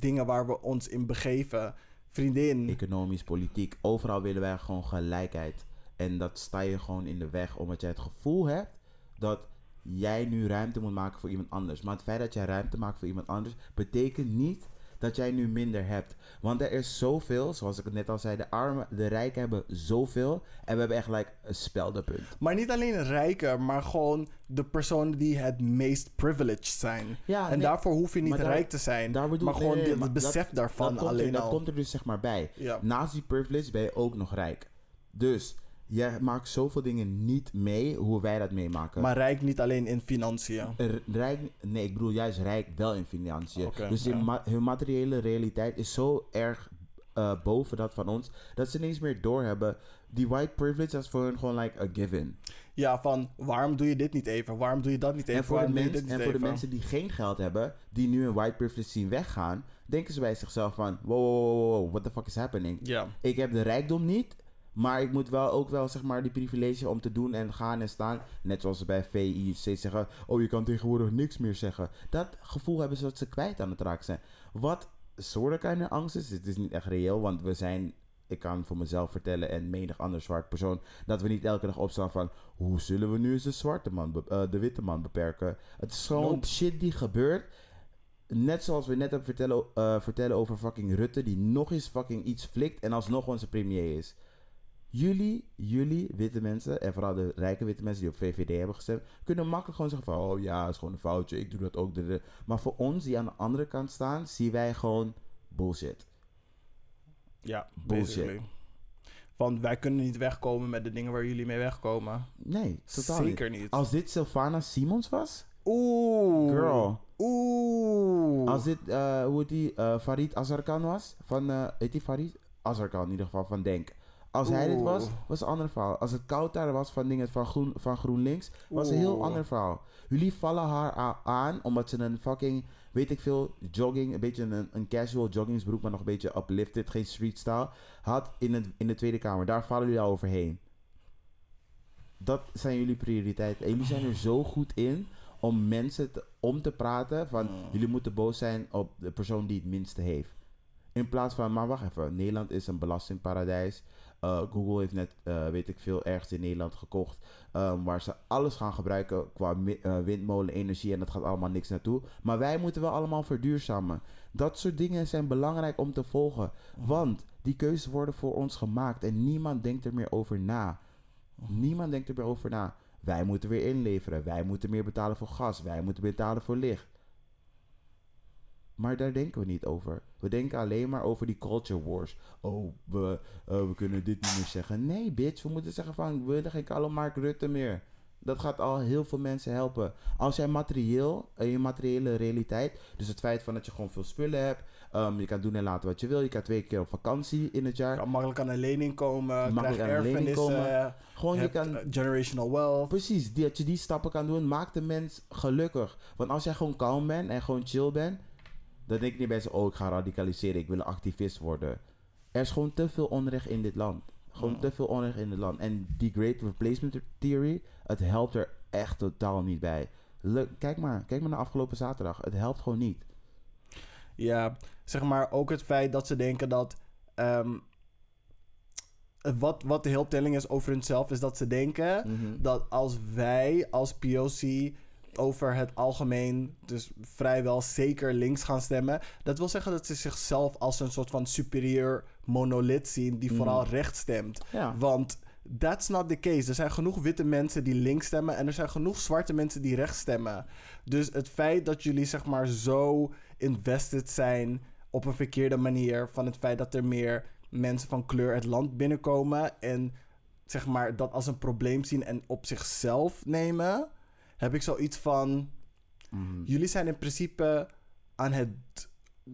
dingen waar we ons in begeven. Vriendin. Economisch, politiek, overal willen wij gewoon gelijkheid. En dat sta je gewoon in de weg, omdat jij het gevoel hebt dat jij nu ruimte moet maken voor iemand anders. Maar het feit dat jij ruimte maakt voor iemand anders, betekent niet dat jij nu minder hebt. Want er is zoveel, zoals ik het net al zei, de armen, de rijken hebben zoveel. En we hebben echt like, een speldenpunt. Maar niet alleen rijken, maar gewoon de personen die het meest privileged zijn. Ja, en nee, daarvoor hoef je niet daar- rijk te zijn. daar bedoel- maar gewoon nee, nee, dit- maar het besef dat- daarvan dat er, alleen dat komt er dus zeg maar bij. Ja. Naast die privilege ben je ook nog rijk. Dus jij maakt zoveel dingen niet mee hoe wij dat meemaken. Maar rijk niet alleen in financiën. R- rijk, nee, ik bedoel juist rijk wel in financiën. Dus ja. hun, ma- hun materiële realiteit is zo erg eh, boven dat van ons dat ze eens meer doorhebben. Die white privilege is voor hun gewoon like a given. Ja, van waarom doe je dit niet even? Waarom doe je dat niet even? En voor, de, Waarom mens, en mensen die geen geld hebben, die nu een white privilege zien weggaan, denken ze bij zichzelf van: wow, wow, wow, wow, what the fuck is happening? Ja. Ik heb de rijkdom niet, maar ik moet wel ook wel zeg maar die privilege om te doen en gaan en staan. Net zoals ze bij VI steeds zeggen: oh, je kan tegenwoordig niks meer zeggen. Dat gevoel hebben ze dat ze kwijt aan het raken zijn. Wat soort kleine angst is, het is niet echt reëel, want we zijn. Ik kan voor mezelf vertellen en menig ander zwart persoon dat we niet elke dag opstaan van hoe zullen we nu eens de zwarte man, eh, de witte man beperken. Het is gewoon Nope. shit die gebeurt. Net zoals we net hebben vertellen, eh, vertellen over fucking Rutte, die nog eens fucking iets flikt en alsnog onze premier is. Jullie, jullie witte mensen, en vooral de rijke witte mensen die op VVD hebben gestemd, kunnen makkelijk gewoon zeggen van, oh ja, is gewoon een foutje, ik doe dat ook. Maar voor ons die aan de andere kant staan, zien wij gewoon bullshit. Ja, Bullshit. basically. Want wij kunnen niet wegkomen met de dingen waar jullie mee wegkomen. Nee, totaal Zeker niet. niet. Als dit Sylvana Simons was, Oeh. girl. Oeh. Als dit, eh, hoe die, eh, Farid Azarkan was, van, eh heet die Farid? Azarkan in ieder geval, van Denk. Als hij dit was, was het een ander verhaal. Als het koud daar was van dingen van, groen, van GroenLinks, was een heel ander verhaal. Jullie vallen haar aan omdat ze een fucking, weet ik veel, jogging, een beetje een, een casual joggingsbroek, maar nog een beetje uplifted, geen street style, had in, het, in de Tweede Kamer. Daar vallen jullie al overheen. Dat zijn jullie prioriteiten. En jullie zijn er zo goed in om mensen te- om te praten van Mm. jullie moeten boos zijn op de persoon die het minste heeft. In plaats van, maar wacht even, Nederland is een belastingparadijs. Eh, Google heeft net, eh, weet ik veel, ergens in Nederland gekocht. ehm, waar ze alles gaan gebruiken qua mi- eh, windmolenenergie. En dat gaat allemaal niks naartoe. Maar wij moeten wel allemaal verduurzamen. Dat soort dingen zijn belangrijk om te volgen. Want die keuzes worden voor ons gemaakt. En niemand denkt er meer over na. Niemand denkt er meer over na. Wij moeten weer inleveren. Wij moeten meer betalen voor gas. Wij moeten betalen voor licht. Maar daar denken we niet over. We denken alleen maar over die culture wars. Oh, we, eh, we kunnen dit niet meer zeggen. Nee, bitch. We moeten zeggen van, we willen geen Karl Mark Rutte meer. Dat gaat al heel veel mensen helpen. Als jij materieel, in je materiële realiteit, dus het feit van dat je gewoon veel spullen hebt, ehm, je kan doen en laten wat je wil, je kan twee keer op vakantie in het jaar. kan makkelijk aan een lening komen. Makkelijk aan een lening komen. Gewoon je kan eh, generational wealth. Precies, dat je die stappen kan doen, maakt de mens gelukkig. Want als jij gewoon kalm bent en gewoon chill bent, dan denk je niet bij ze, oh, ik ga radicaliseren, ik wil een activist worden. Er is gewoon te veel onrecht in dit land. Gewoon te veel onrecht in dit land. En die Great Replacement Theory, het helpt er echt totaal niet bij. Le- kijk maar, kijk maar naar afgelopen zaterdag. Het helpt gewoon niet. Ja, zeg maar ook het feit dat ze denken dat. ehm, wat, wat de heel telling is over hunzelf, is dat ze denken dat als wij als POC over het algemeen, dus vrijwel zeker links gaan stemmen, dat wil zeggen dat ze zichzelf als een soort van superieur monolith zien die Mhm. vooral recht stemt. Ja. Want that's not the case. Er zijn genoeg witte mensen die links stemmen en er zijn genoeg zwarte mensen die rechts stemmen. Dus het feit dat jullie zeg maar zo invested zijn op een verkeerde manier van het feit dat er meer mensen van kleur het land binnenkomen en zeg maar dat als een probleem zien en op zichzelf nemen, heb ik zoiets van Mhm. jullie zijn in principe aan het,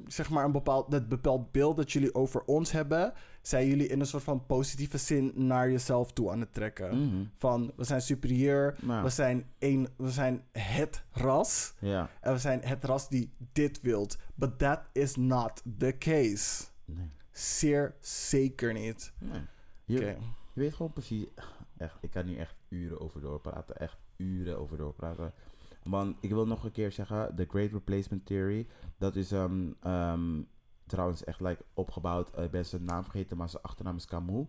zeg maar, een bepaald, het bepaald beeld dat jullie over ons hebben, zijn jullie in een soort van positieve zin naar jezelf toe aan het trekken. Mhm. Van we zijn superieur, Nou, we zijn, een, we zijn het ras ja. en we zijn het ras die dit wilt. But that is not the case. Nee. Zeer zeker niet. nee. Je, Oké. Je weet gewoon precies. Echt, ik kan hier echt uren over doorpraten. Echt uren over doorpraten. Want ik wil nog een keer zeggen: The Great Replacement Theory. Dat is ehm, trouwens echt like, opgebouwd. eh, Ik ben zijn naam vergeten, maar zijn achternaam is Camus.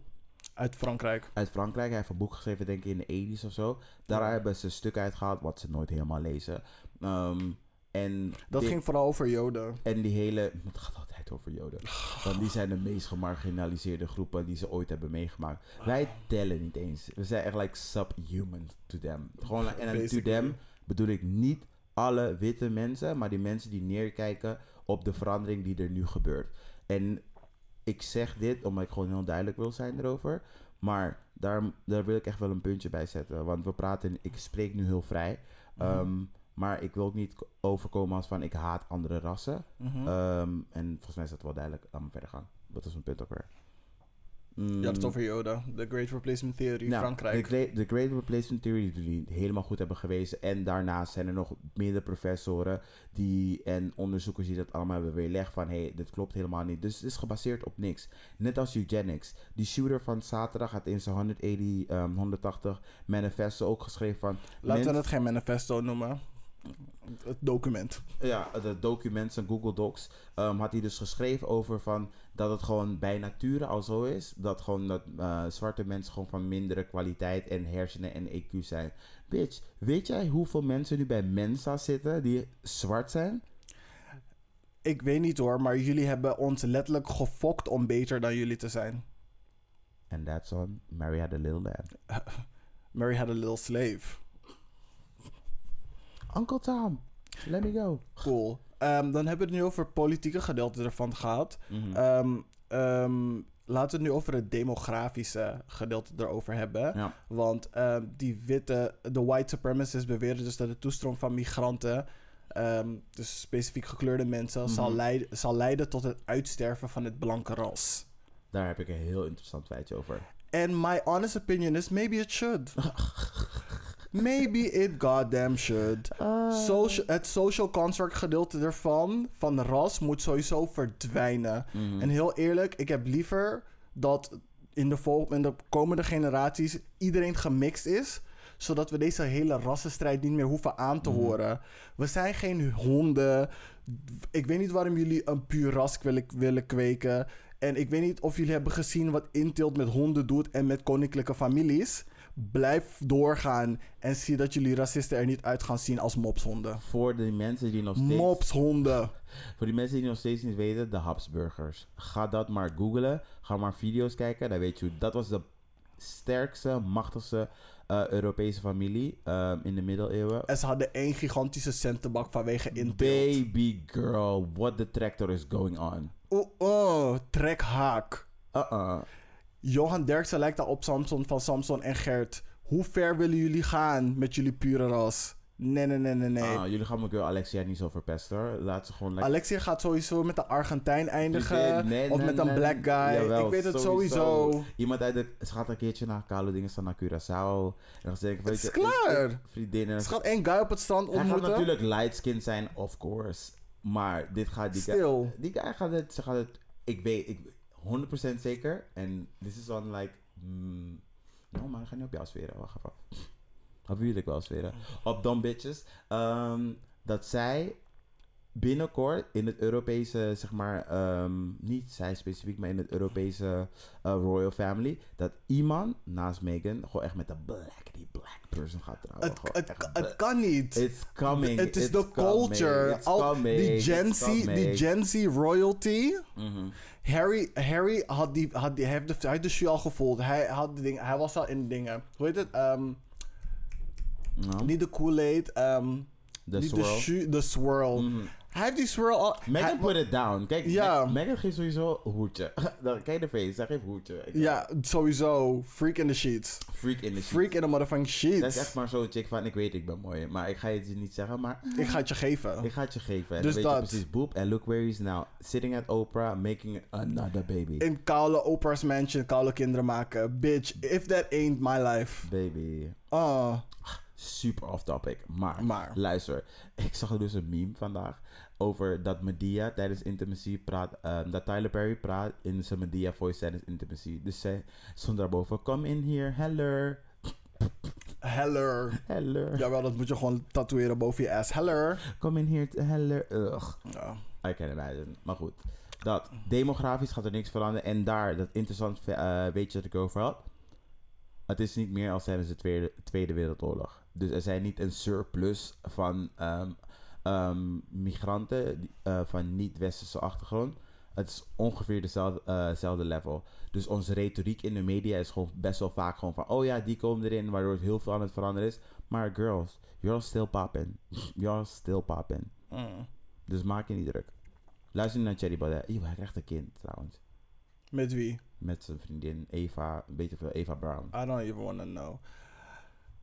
Uit Frankrijk. Uit Frankrijk. Hij heeft een boek geschreven, denk ik in de 80s of zo. Daar Ja. hebben ze een stuk uitgehaald, wat ze nooit helemaal lezen. Ehm, en Dat die- ging vooral over Joden. en die hele. Gaat over Joden. Want die zijn de meest gemarginaliseerde groepen die ze ooit hebben meegemaakt. Wij tellen niet eens. We zijn echt like subhuman to them. Gewoon, en to them bedoel ik niet alle witte mensen, maar die mensen die neerkijken op de verandering die er nu gebeurt. En ik zeg dit omdat ik gewoon heel duidelijk wil zijn erover. Maar daar, daar wil ik echt wel een puntje bij zetten. Want we praten, ik spreek nu heel vrij. Mhm. Maar ik wil ook niet overkomen als van ik haat andere rassen. Mhm. Ehm, en volgens mij is dat wel duidelijk. Laat me verder gaan. Dat is een punt ook weer. Mm, Je had het over Yoda, de Great Replacement Theory, nou, Frankrijk. De, Great- de Great Replacement Theory die jullie helemaal goed hebben gewezen. En daarnaast zijn er nog meerdere professoren die, en onderzoekers die dat allemaal hebben weerlegd van hé, hey, dit klopt helemaal niet. Dus het is gebaseerd op niks. Net als eugenics. Die shooter van zaterdag had in zijn 180, ehm, 180 manifesto ook geschreven van... Laten we het geen manifesto noemen. Het document. Ja, de documents en Google Docs ehm, had hij dus geschreven over van dat het gewoon bij nature al zo is. Dat gewoon dat eh, zwarte mensen gewoon van mindere kwaliteit en hersenen en EQ zijn. Bitch, weet jij hoeveel mensen nu bij Mensa zitten die zwart zijn? Ik weet niet hoor, maar jullie hebben ons letterlijk gefokt om beter dan jullie te zijn. And that's on Mary Had a Little Lamb. Mary had a little slave. Uncle Tom, let me go. Cool. Ehm, dan hebben we het nu over het politieke gedeelte ervan gehad. Mhm. Ehm, ehm, laten we het nu over het demografische gedeelte erover hebben. ja. Want ehm, die witte, de white supremacists beweren dus dat de toestroom van migranten, ehm, dus specifiek gekleurde mensen, zal, Mhm. leiden, zal leiden tot het uitsterven van het blanke ras. Daar heb ik een heel interessant feitje over. And my honest opinion is maybe it should. maybe it goddamn should. Social, het social construct gedeelte ervan, van ras, moet sowieso verdwijnen. Mhm. En heel eerlijk, ik heb liever dat in de, in de komende generaties iedereen gemixt is. Zodat we deze hele rassenstrijd niet meer hoeven aan te Mhm. horen. We zijn geen honden. Ik weet niet waarom jullie een puur ras willen, willen kweken. En ik weet niet of jullie hebben gezien wat Inteelt met honden doet en met koninklijke families. Blijf doorgaan en zie dat jullie racisten er niet uit gaan zien als mopshonden. Voor de mensen die nog steeds... Mopshonden. Voor die mensen die nog steeds niet weten, de Habsburgers. Ga dat maar googlen. Ga maar video's kijken. Dan weet je. Dat was de sterkste, machtigste eh, Europese familie ehm, in de middeleeuwen. En ze hadden één gigantische centenbak vanwege Inteelt. Baby girl, what the tractor is going on. Oh, oh, trek haak. Uh-uh. Johan Derksen lijkt al op Samson van Samson en Gert. Hoe ver willen jullie gaan met jullie pure ras? Nee, nee, nee, nee, nee. Ah, jullie gaan mijn girl Alexia niet zo verpesten hoor. Laat ze gewoon lekker... Alexia gaat sowieso met de Argentijn eindigen. Nee, nee, of met een black guy. Jawel, ik weet het sowieso. sowieso. Iemand uit de... Ze gaat een keertje naar koude dingen staan naar Curaçao. En dan zeg ik, weet is je, klaar. Vriendinnen. Ze gaat één guy op het strand Hij gaat ontmoeten. natuurlijk light skin zijn, of course. Maar dit gaat... Die guy, Stil. die guy gaat het... Ze gaat het... Ik weet... Ik, 100% zeker. En this is on like... Mm, no, maar ik ga niet op jou zweren. Wacht even. Wil ik wel zweren. Op Dumb Bitches. ehm, dat zij binnenkort in het Europese, zeg maar, ehm, niet zij specifiek, maar in het Europese eh, Royal Family, dat iemand naast Meghan gewoon echt met de black, die black person gaat trouwen. Het, kan niet. It's coming. Het is de culture. it's Al, coming, die, Gen Z, die. Gen Z royalty. Mhm. Harry, Harry had die, had die, hij heeft de, hij heeft de shoe al gevoeld. Hij, had de ding, hij was al in dingen. Hoe heet het? Ehm, Nou, niet de Kool-Aid. ehm, de swirl. de, shoe, de swirl. Mhm. Hij heeft die swirl al... Megan put it down. Kijk, Ja. Megan geeft sowieso hoedje. Kijk de face, zij geeft hoedje. Ja, sowieso. Freak in the sheets. Freak in the Freak in the motherfucking sheets. Dat is echt maar zo'n chick van, ik weet ik ben mooi. Maar ik ga je het niet zeggen, maar Ik ga het je geven. ik ga het je geven. En Dus dan weet dat. je precies, boep. En look where he's now. Sitting at Oprah, making another baby. In koude Oprah's mansion koude kinderen maken. Bitch, if that ain't my life. Baby. Ah, Super off topic. Maar, Maar. luister. Ik zag dus een meme vandaag over dat Medea tijdens Intimacy praat. ehm, dat Tyler Perry praat in zijn Medea voice tijdens Intimacy. Dus zij stond daarboven. Come in here, hello. Heller. Hello. Jawel, dat moet je gewoon tatoeëren boven je ass. Heller. Come in here, hello. Ugh. Ja. I can imagine. Maar goed. Dat demografisch gaat er niks veranderen. En daar, dat interessant eh weet je dat ik over had. Het is niet meer als tijdens de Tweede, Tweede Wereldoorlog. Dus er zijn niet een surplus van ehm, ehm, migranten die, eh, van niet-westerse achtergrond. Het is ongeveer dezelfde, eh, level. Dus onze retoriek in de media is gewoon best wel vaak gewoon van... Oh ja, die komen erin, waardoor het heel veel aan het veranderen is. Maar girls, you're still popping. You're still popping. Mm. Dus maak je niet druk. Luister naar Cherry Baudet. Eeuw, hij krijgt een kind trouwens. Met wie? Met zijn vriendin Eva, een beetje veel Eva Brown. I don't even want to know.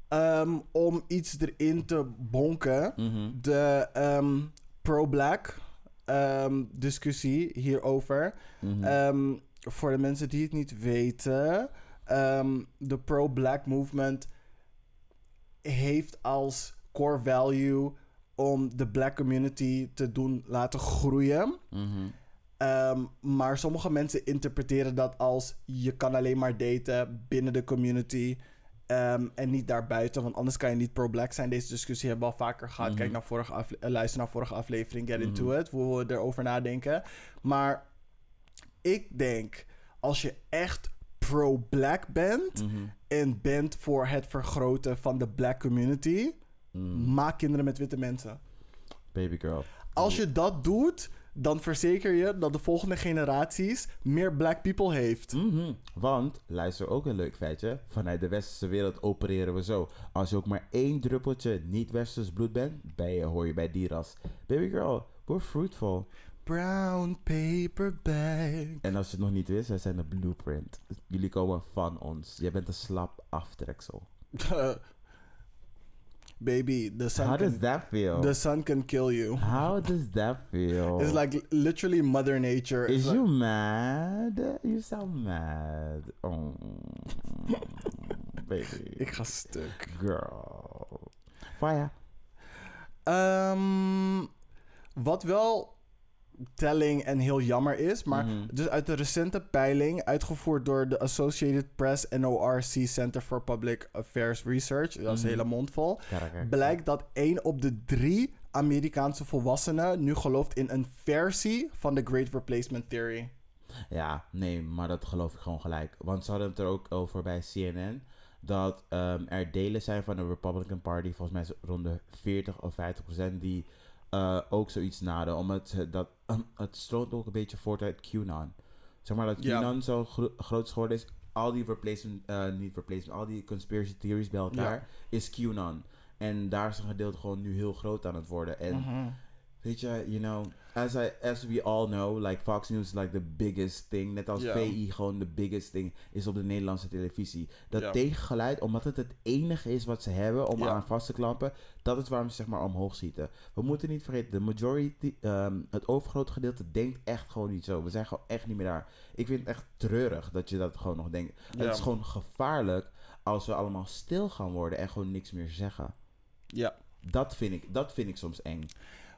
Ehm, om iets erin te bonken. Mhm. De ehm, pro-black ehm, discussie hierover. Mhm. Voor de mensen die het niet weten, de pro-black movement heeft als core value om de black community te doen laten groeien. Mhm. Maar sommige mensen interpreteren dat als je kan alleen maar daten binnen de community ehm, en niet daarbuiten, want anders kan je niet pro-black zijn. Deze discussie hebben we al vaker gehad. Mhm. Kijk naar vorige afle- eh, luister naar vorige aflevering, Get Into Mhm. It, hoe we erover nadenken. Maar ik denk, als je echt pro-black bent Mhm. en bent voor het vergroten van de black community, maak kinderen met witte mensen. Baby girl. Als je dat doet, dan verzeker je dat de volgende generaties meer black people heeft. Mhm. Want, luister ook een leuk feitje. Vanuit de westerse wereld opereren we zo. Als je ook maar één druppeltje niet-westers bloed bent, ben je, hoor je bij die ras. Baby girl, we're fruitful. Brown paper bag. En als je het nog niet wist, wij zijn de blueprint. Jullie komen van ons. Jij bent een slap aftreksel. Baby, the sun, How does that feel? the sun can kill you. How does that feel? It's like literally Mother Nature. Is you like- mad? You sound mad. Oh, baby. Ik ga stuk. Girl. Fire. Um, wat wel telling en heel jammer is, maar Mhm. dus uit de recente peiling, uitgevoerd door de Associated Press NORC Center for Public Affairs Research, dat is een Mhm. hele mond vol, Karakter. blijkt dat 1 op de 3 Amerikaanse volwassenen nu gelooft in een versie van de Great Replacement Theory. Ja, nee, maar dat geloof ik gewoon gelijk. Want ze hadden het er ook over bij CNN. Dat ehm, er delen zijn van de Republican Party, volgens mij rond de 40 of 50 procent, die eh, ook zoiets naden. Omdat ze dat, het stroomt ook een beetje voort uit QAnon. Zeg maar dat Ja. QAnon zo gro- groot geworden is. Al die replacement, eh, niet replacement, al die conspiracy theories bij elkaar is QAnon. En daar is een gedeelte gewoon nu heel groot aan het worden. En Mhm. Weet je, you know, as, I, as we all know, like Fox News is like the biggest thing. Net als Ja. VI gewoon de biggest thing is op de Nederlandse televisie. Dat Ja. tegengeluid, omdat het het enige is wat ze hebben om aan vast te klampen, dat is waarom ze zeg maar omhoog schieten. We moeten niet vergeten, de majority, ehm, het overgrote gedeelte denkt echt gewoon niet zo. We zijn gewoon echt niet meer daar. Ik vind het echt treurig dat je dat gewoon nog denkt. Het is gewoon gevaarlijk als we allemaal stil gaan worden en gewoon niks meer zeggen. Ja. Dat vind ik, dat vind ik soms eng.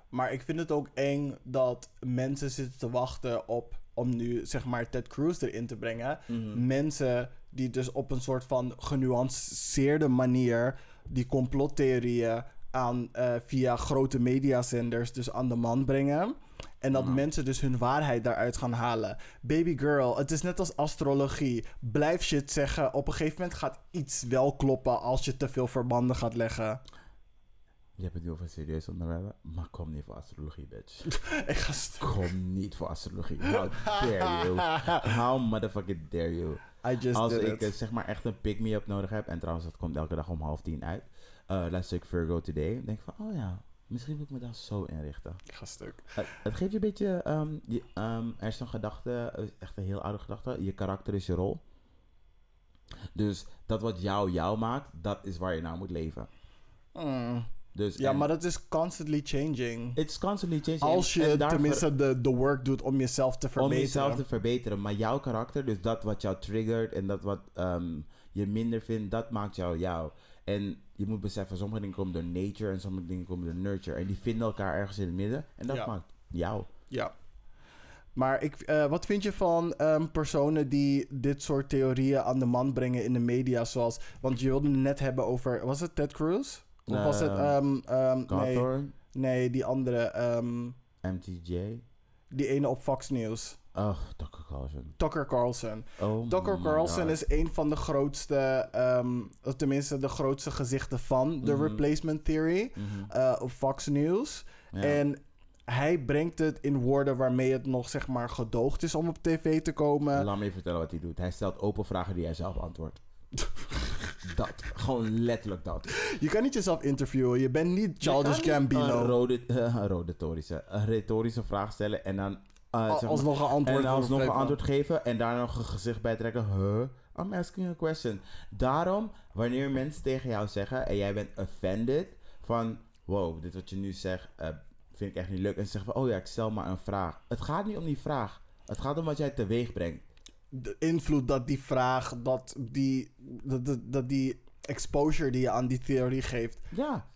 Maar ik vind het ook eng dat mensen zitten te wachten op om nu zeg maar Ted Cruz erin te brengen. Mhm. Mensen die dus op een soort van genuanceerde manier die complottheorieën aan eh, via grote mediazenders dus aan de man brengen. En dat Ja. mensen dus hun waarheid daaruit gaan halen. Baby girl, het is net als astrologie. Blijf shit zeggen. Op een gegeven moment gaat iets wel kloppen als je te veel verbanden gaat leggen. Je hebt het nu over een serieus onderwerp, maar kom niet voor astrologie, bitch. Ik ga st- Kom niet voor astrologie. How dare you? How motherfucking dare you? I just Als ik it. eh, zeg maar echt een pick-me-up nodig heb, en trouwens dat komt elke dag om half tien uit, eh luister ik Virgo Today, denk van, oh ja, misschien moet ik me daar zo inrichten. Ik ga stuk. Het, het geeft je een beetje, ehm, je, ehm, er is zo'n gedachte, eh, echt een heel oude gedachte, je karakter is je rol. Dus dat wat jou jou maakt, dat is waar je nou moet leven. Mm. Dus, Ja, maar dat is constantly changing. It's constantly changing. Als je en tenminste de, de work doet om jezelf te om verbeteren. jezelf te verbeteren. Maar jouw karakter, dus dat wat jou triggert en dat wat ehm, je minder vindt, dat maakt jou jou. En je moet beseffen, sommige dingen komen door nature en sommige dingen komen door nurture. En die vinden elkaar ergens in het midden en dat Ja. maakt jou. Ja. Maar ik, eh, wat vind je van ehm, personen die dit soort theorieën aan de man brengen in de media? Zoals, want je wilde het net hebben over, was het Ted Cruz? Of was het, ehm, nee, nee, die andere, MTJ. die ene op Fox News. Oh, Tucker Carlson. Tucker Carlson. Oh Tucker Carlson God. is een van de grootste, of tenminste de grootste gezichten van de Mhm. replacement theory eh, op Fox News. Ja. En hij brengt het in woorden waarmee het nog zeg maar gedoogd is om op tv te komen. Laat me even vertellen wat hij doet. Hij stelt open vragen die hij zelf antwoordt. dat. Gewoon letterlijk dat. Je kan niet jezelf interviewen. Je bent niet Childish Gambino. Een rode, eh, een retorische, een retorische vraag stellen en dan... zeg maar- alsnog een antwoord En alsnog een geven. antwoord geven en daar nog een gezicht bij trekken. Huh? I'm asking a question. Daarom, wanneer mensen tegen jou zeggen en jij bent offended van... Wow, dit wat je nu zegt eh, vind ik echt niet leuk. En ze zeggen van, oh ja, ik stel maar een vraag. Het gaat niet om die vraag. Het gaat om wat jij teweeg brengt. De invloed dat die vraag, dat die, dat, dat, dat die exposure die je aan die theorie geeft, Ja,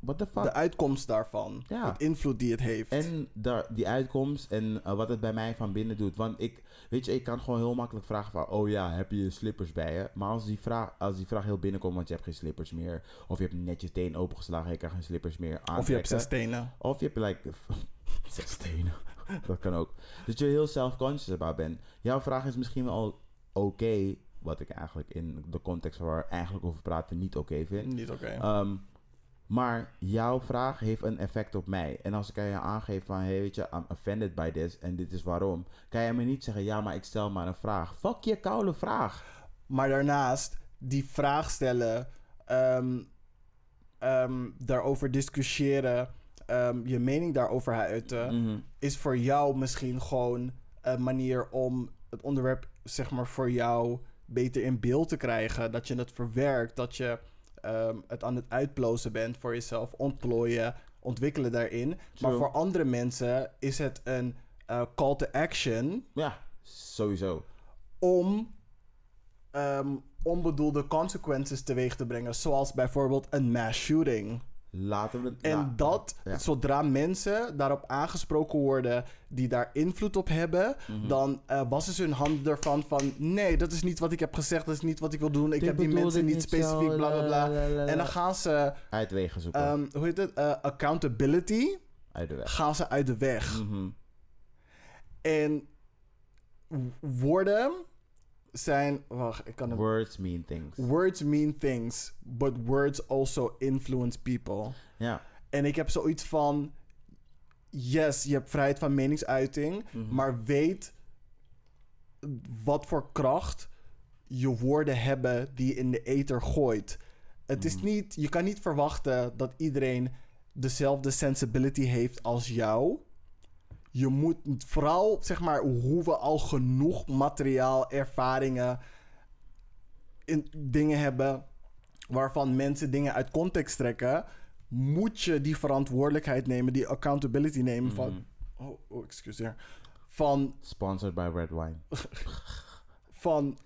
what the fuck. de uitkomst daarvan, Ja. het invloed die het heeft. En daar, die uitkomst en eh, wat het bij mij van binnen doet. Want ik, weet je, ik kan gewoon heel makkelijk vragen van... Oh ja, heb je je slippers bij je? Maar als die vraag, als die vraag heel binnenkomt, want je hebt geen slippers meer... Of je hebt net je teen opengeslagen en je kan geen slippers meer aantrekken... of je hebt zes tenen. Of je hebt like... zes tenen. dat kan ook. Dat je heel self-conscious about bent. Jouw vraag is misschien wel oké... wat ik eigenlijk in de context waar we eigenlijk over praten niet oké vind. Niet oké. Ehm, maar jouw vraag heeft een effect op mij. En als ik aan je aangeef van, hey, weet je, I'm offended by this en dit is waarom, kan je me niet zeggen, ja, maar ik stel maar een vraag. Fuck je koude vraag. Maar daarnaast, die vraag stellen, ehm, ehm, daarover discussiëren, ehm, je mening daarover uiten, Mhm. is voor jou misschien gewoon een manier om het onderwerp, zeg maar, voor jou beter in beeld te krijgen. Dat je het verwerkt, dat je ehm, het aan het uitplozen bent voor jezelf, ontplooien, ontwikkelen daarin. Maar voor andere mensen is het een eh, call to action Ja, sowieso. om ehm, onbedoelde consequences teweeg te brengen. Zoals bijvoorbeeld een mass shooting. Laten we het... En la- dat, ja. zodra mensen daarop aangesproken worden die daar invloed op hebben, Mhm. dan eh, wassen ze hun handen ervan van nee, dat is niet wat ik heb gezegd, dat is niet wat ik wil doen. Ik Dit heb die mensen niet specifiek, zo, bla bla bla. la, la, la, la. En dan gaan ze, Uitwegen zoeken. ehm, hoe heet het, Eh, accountability, Uit de weg. gaan ze uit de weg. Mhm. En w- woorden zijn, wacht, ik kan het Words mean things. Words mean things, but words also influence people. Ja. En ik heb zoiets van: yes, je hebt vrijheid van meningsuiting, Mhm. maar weet wat voor kracht je woorden hebben die je in de ether gooit. Het is Mhm. niet, je kan niet verwachten dat iedereen dezelfde sensibility heeft als jou. Je moet vooral, zeg maar, hoe we al genoeg materiaal, ervaringen, in, dingen hebben waarvan mensen dingen uit context trekken, moet je die verantwoordelijkheid nemen, die accountability nemen Mhm. van, oh, oh, excuseer, van, Sponsored by Red Wine. van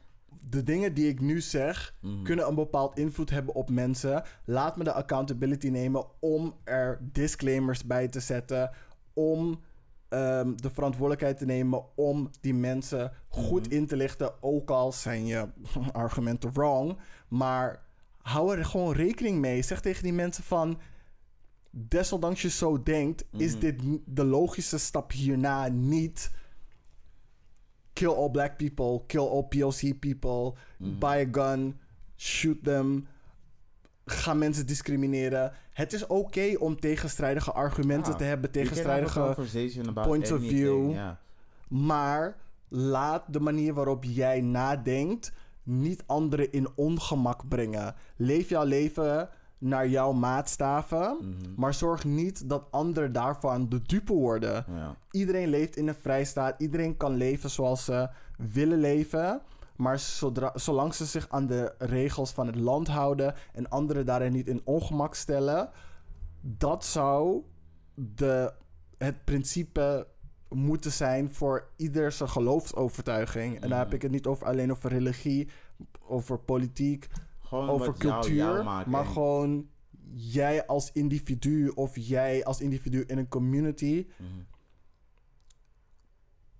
de dingen die ik nu zeg, Mhm. kunnen een bepaald invloed hebben op mensen. Laat me de accountability nemen om er disclaimers bij te zetten, om ehm, de verantwoordelijkheid te nemen om die mensen goed Mhm. in te lichten, ook al zijn je argumenten wrong. Maar hou er gewoon rekening mee. Zeg tegen die mensen van, desondanks je zo denkt, is Mhm. dit de logische stap hierna niet kill all black people, kill all POC people, Mhm. buy a gun, shoot them, ga mensen discrimineren. Het is oké om tegenstrijdige argumenten Ja, te hebben, tegenstrijdige points of view. Maar laat de manier waarop jij nadenkt niet anderen in ongemak brengen. Leef jouw leven naar jouw maatstaven, Mhm. maar zorg niet dat anderen daarvan de dupe worden. Ja. Iedereen leeft in een vrijstaat. Iedereen kan leven zoals ze willen leven. Maar zodra, zolang ze zich aan de regels van het land houden en anderen daarin niet in ongemak stellen, dat zou de, het principe moeten zijn voor ieder zijn geloofsovertuiging. En daar heb ik het niet over alleen over religie, over politiek, Gewoon over jou cultuur, jou maakt maar gewoon jij als individu of jij als individu in een community Mhm.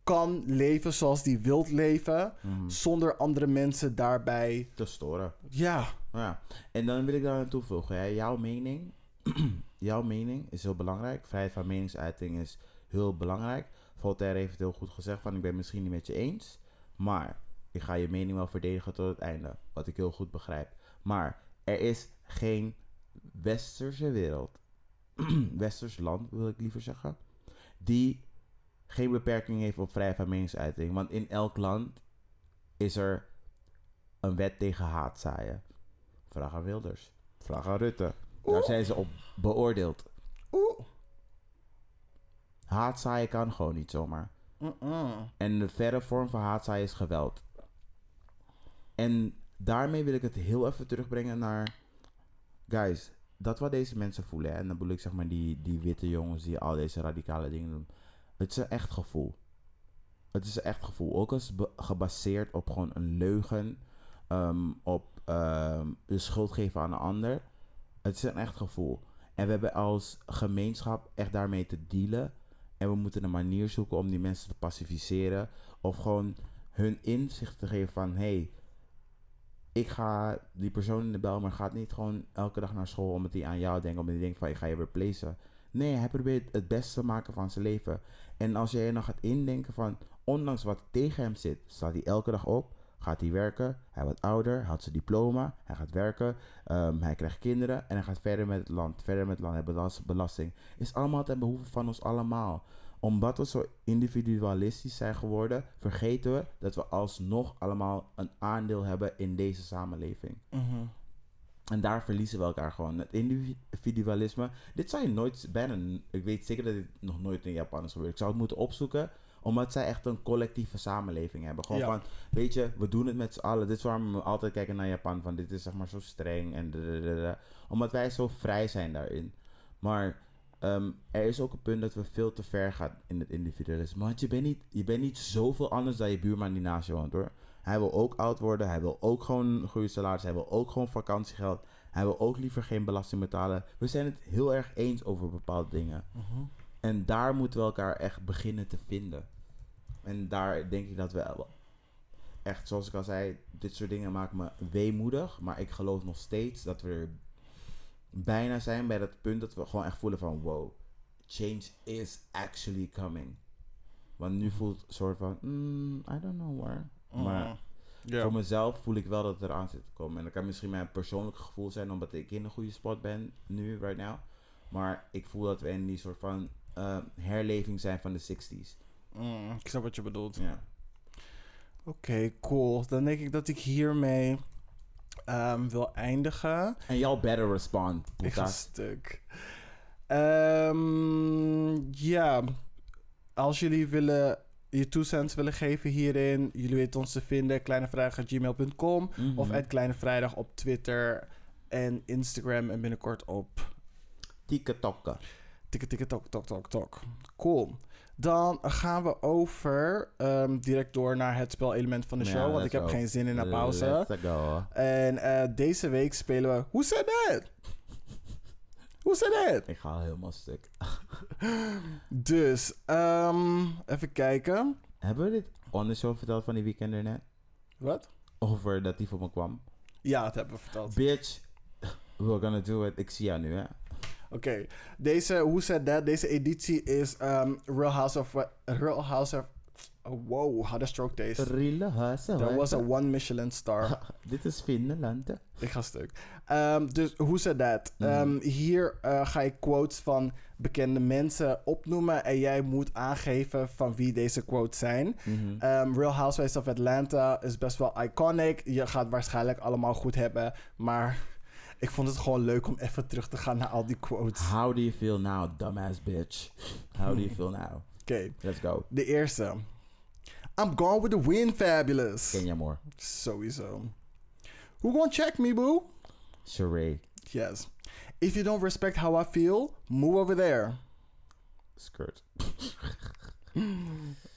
Kan leven zoals die wilt leven, Mhm. zonder andere mensen daarbij. Te storen. Ja, Ja. En dan wil ik daar aan toevoegen. Hè. Jouw mening, jouw mening is heel belangrijk. Vrijheid van meningsuiting is heel belangrijk. Voltaire heeft het heel goed gezegd van ik ben het misschien niet met je eens, maar ik ga je mening wel verdedigen tot het einde. Wat ik heel goed begrijp. Maar er is geen westerse wereld, westers land wil ik liever zeggen, die geen beperking heeft op vrijheid van meningsuiting. Want in elk land is er een wet tegen haatzaaien. Vraag aan Wilders. Vraag aan Rutte. Daar zijn ze op beoordeeld. Oeh. Haatzaaien kan gewoon niet zomaar. Mm-mm. En de verre vorm van haatzaaien is geweld. En daarmee wil ik het heel even terugbrengen naar... Guys, dat wat deze mensen voelen... hè, en dan bedoel ik zeg maar die, die witte jongens die al deze radicale dingen doen... Het is een echt gevoel. Het is een echt gevoel. Ook als gebaseerd op gewoon een leugen... ehm, op ehm, de schuld geven aan een ander. Het is een echt gevoel. En we hebben als gemeenschap echt daarmee te dealen... En we moeten een manier zoeken om die mensen te pacificeren. Of gewoon hun inzicht te geven van... hey, ik ga die persoon in de bel... maar gaat niet gewoon elke dag naar school... omdat hij aan jou denkt. Omdat hij denkt van, ik ga je replacen. Nee, hij probeert het beste te maken van zijn leven. En als jij nog gaat indenken van... ondanks wat tegen hem zit... staat hij elke dag op... Gaat hij werken, hij wordt ouder, haalt zijn diploma, hij gaat werken, ehm, hij krijgt kinderen en hij gaat verder met het land, verder met het land, hij belast belasting. Is allemaal ten behoeve van ons allemaal. Omdat we zo individualistisch zijn geworden, vergeten we dat we alsnog allemaal een aandeel hebben in deze samenleving. Mhm. En daar verliezen we elkaar gewoon. Het individualisme. Dit zou je nooit bijna. Ik weet zeker dat dit nog nooit in Japan is gebeurd. Ik zou het moeten opzoeken. Omdat zij echt een collectieve samenleving hebben. Gewoon Ja. van, weet je, we doen het met z'n allen. Dit is waarom we altijd kijken naar Japan. Van dit is zeg maar zo streng en dadadada. Omdat wij zo vrij zijn daarin. Maar ehm, er is ook een punt dat we veel te ver gaan in het individualisme. Want je bent niet, je bent niet zoveel anders dan je buurman die naast je woont hoor. Hij wil ook oud worden. Hij wil ook gewoon een goede salaris. Hij wil ook gewoon vakantiegeld. Hij wil ook liever geen belasting betalen. We zijn het heel erg eens over bepaalde dingen. Mhm. En daar moeten we elkaar echt beginnen te vinden. En daar denk ik dat we echt, zoals ik al zei, dit soort dingen maken me weemoedig. Maar ik geloof nog steeds dat we er bijna zijn bij dat punt dat we gewoon echt voelen van wow, change is actually coming. Want nu voelt het een soort van, mm, I don't know where. Maar. Ja. voor mezelf voel ik wel dat het eraan zit te komen. En dat kan misschien mijn persoonlijke gevoel zijn, omdat ik in een goede spot ben nu, right now. Maar ik voel dat we in die soort van eh, herleving zijn van de 60s. Mm, ik snap wat je bedoelt. Ja. Oké, cool. Dan denk ik dat ik hiermee ehm, wil eindigen. En y'all better respond. Ik ga stuk. Ehm, ja, als jullie willen je toecents willen geven hierin, jullie weten ons te vinden, kleinevrijdag.gmail.com Mhm. of at kleinevrijdag op Twitter en Instagram en binnenkort op TikTokken. tikke tikke tok tok tok tok. Cool. Dan gaan we over ehm, direct door naar het spelelement van de Ja, show, want ik heb go. geen zin in een pauze. Let's go. En eh, deze week spelen we Who Said That? Who Said That? Ik ga al helemaal stuk. Dus, ehm, even kijken. Hebben we dit on the show verteld van die weekender net? Wat? Over dat die voor me kwam? Ja, dat hebben we verteld. Bitch, we're gonna do it. Ik zie jou nu, hè? Oké, deze Who Said That, deze editie is ehm, Real House of... Real House of... Oh, wow, how the stroke taste. There was a one Michelin star. Dit is Finland. Ik ga stuk. Ehm, dus Who Said That? Mhm. Ehm, hier eh, ga ik quotes van bekende mensen opnoemen en jij moet aangeven van wie deze quotes zijn. Mhm. Ehm, Real Housewives of Atlanta is best wel iconic. Je gaat waarschijnlijk allemaal goed hebben. Maar ik vond het gewoon leuk om even terug te gaan naar al die quotes. Oké, How do you feel now, dumbass bitch? How do you feel now? Let's go. de eerste. I'm gone with the wind, fabulous. Kenya Moore. Sowieso. Who gonna check me, boo? Sheree. Yes. If you don't respect how I feel, move over there. Skirt.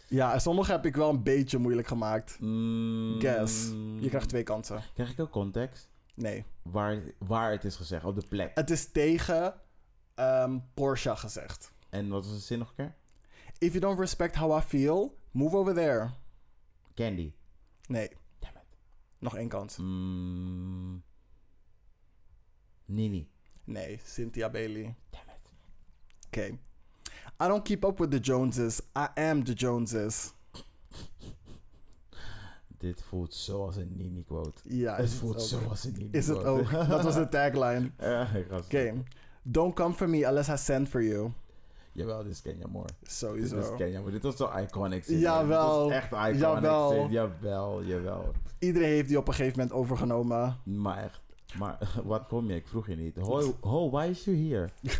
Ja, sommige heb ik wel een beetje moeilijk gemaakt. Mm, Guess. Je krijgt twee kansen. Krijg ik ook context? Nee. Waar, waar het is gezegd, op de plek. Het is tegen ehm, Porsche gezegd. En wat was de zin nog een keer? If you don't respect how I feel, move over there. Candy. Nee, Damn it. nog één kans. Mm, Nini. Nee, Cynthia Bailey. Damn it. Oké. I don't keep up with the Joneses. I am the Joneses. Dit voelt zoals een Nini quote. Ja, het voelt ook. zoals een Nini Is het quote. ook. Dat was de tagline. ja, ik ga Oké. Don't come for me unless I send for you. Jawel, dit is Kenya Moore. Dit Sowieso. is Kenya Moore. Dit was zo iconic. scene. Jawel. Dit echt iconic. Jawel. scene. Jawel, jawel. Iedereen heeft die op een gegeven moment overgenomen. Maar echt. Maar wat kom je? Ik vroeg je niet. Ho, ho why is you here?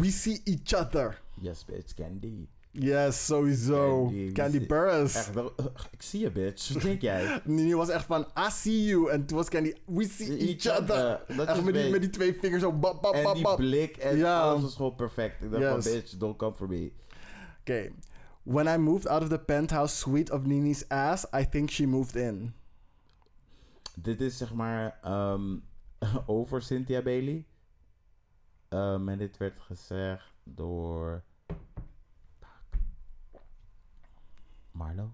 We see each other. Yes, bitch, Candy. Yes, sowieso. Candy, Candy Burris. Echt. Ik zie je, bitch. Wat denk jij? Nini was echt van, I see you. En toen was Candy, we see each, other. Echt met die, met die twee vingers zo bap, bap, En bap, die bap. blik en Ja. alles was gewoon perfect. Ik dacht van, bitch, don't come for me. Okay. When I moved out of the penthouse suite of Nini's ass, I think she moved in. Dit is zeg maar ehm, over Cynthia Bailey. Ehm, en dit werd gezegd door. Marlo?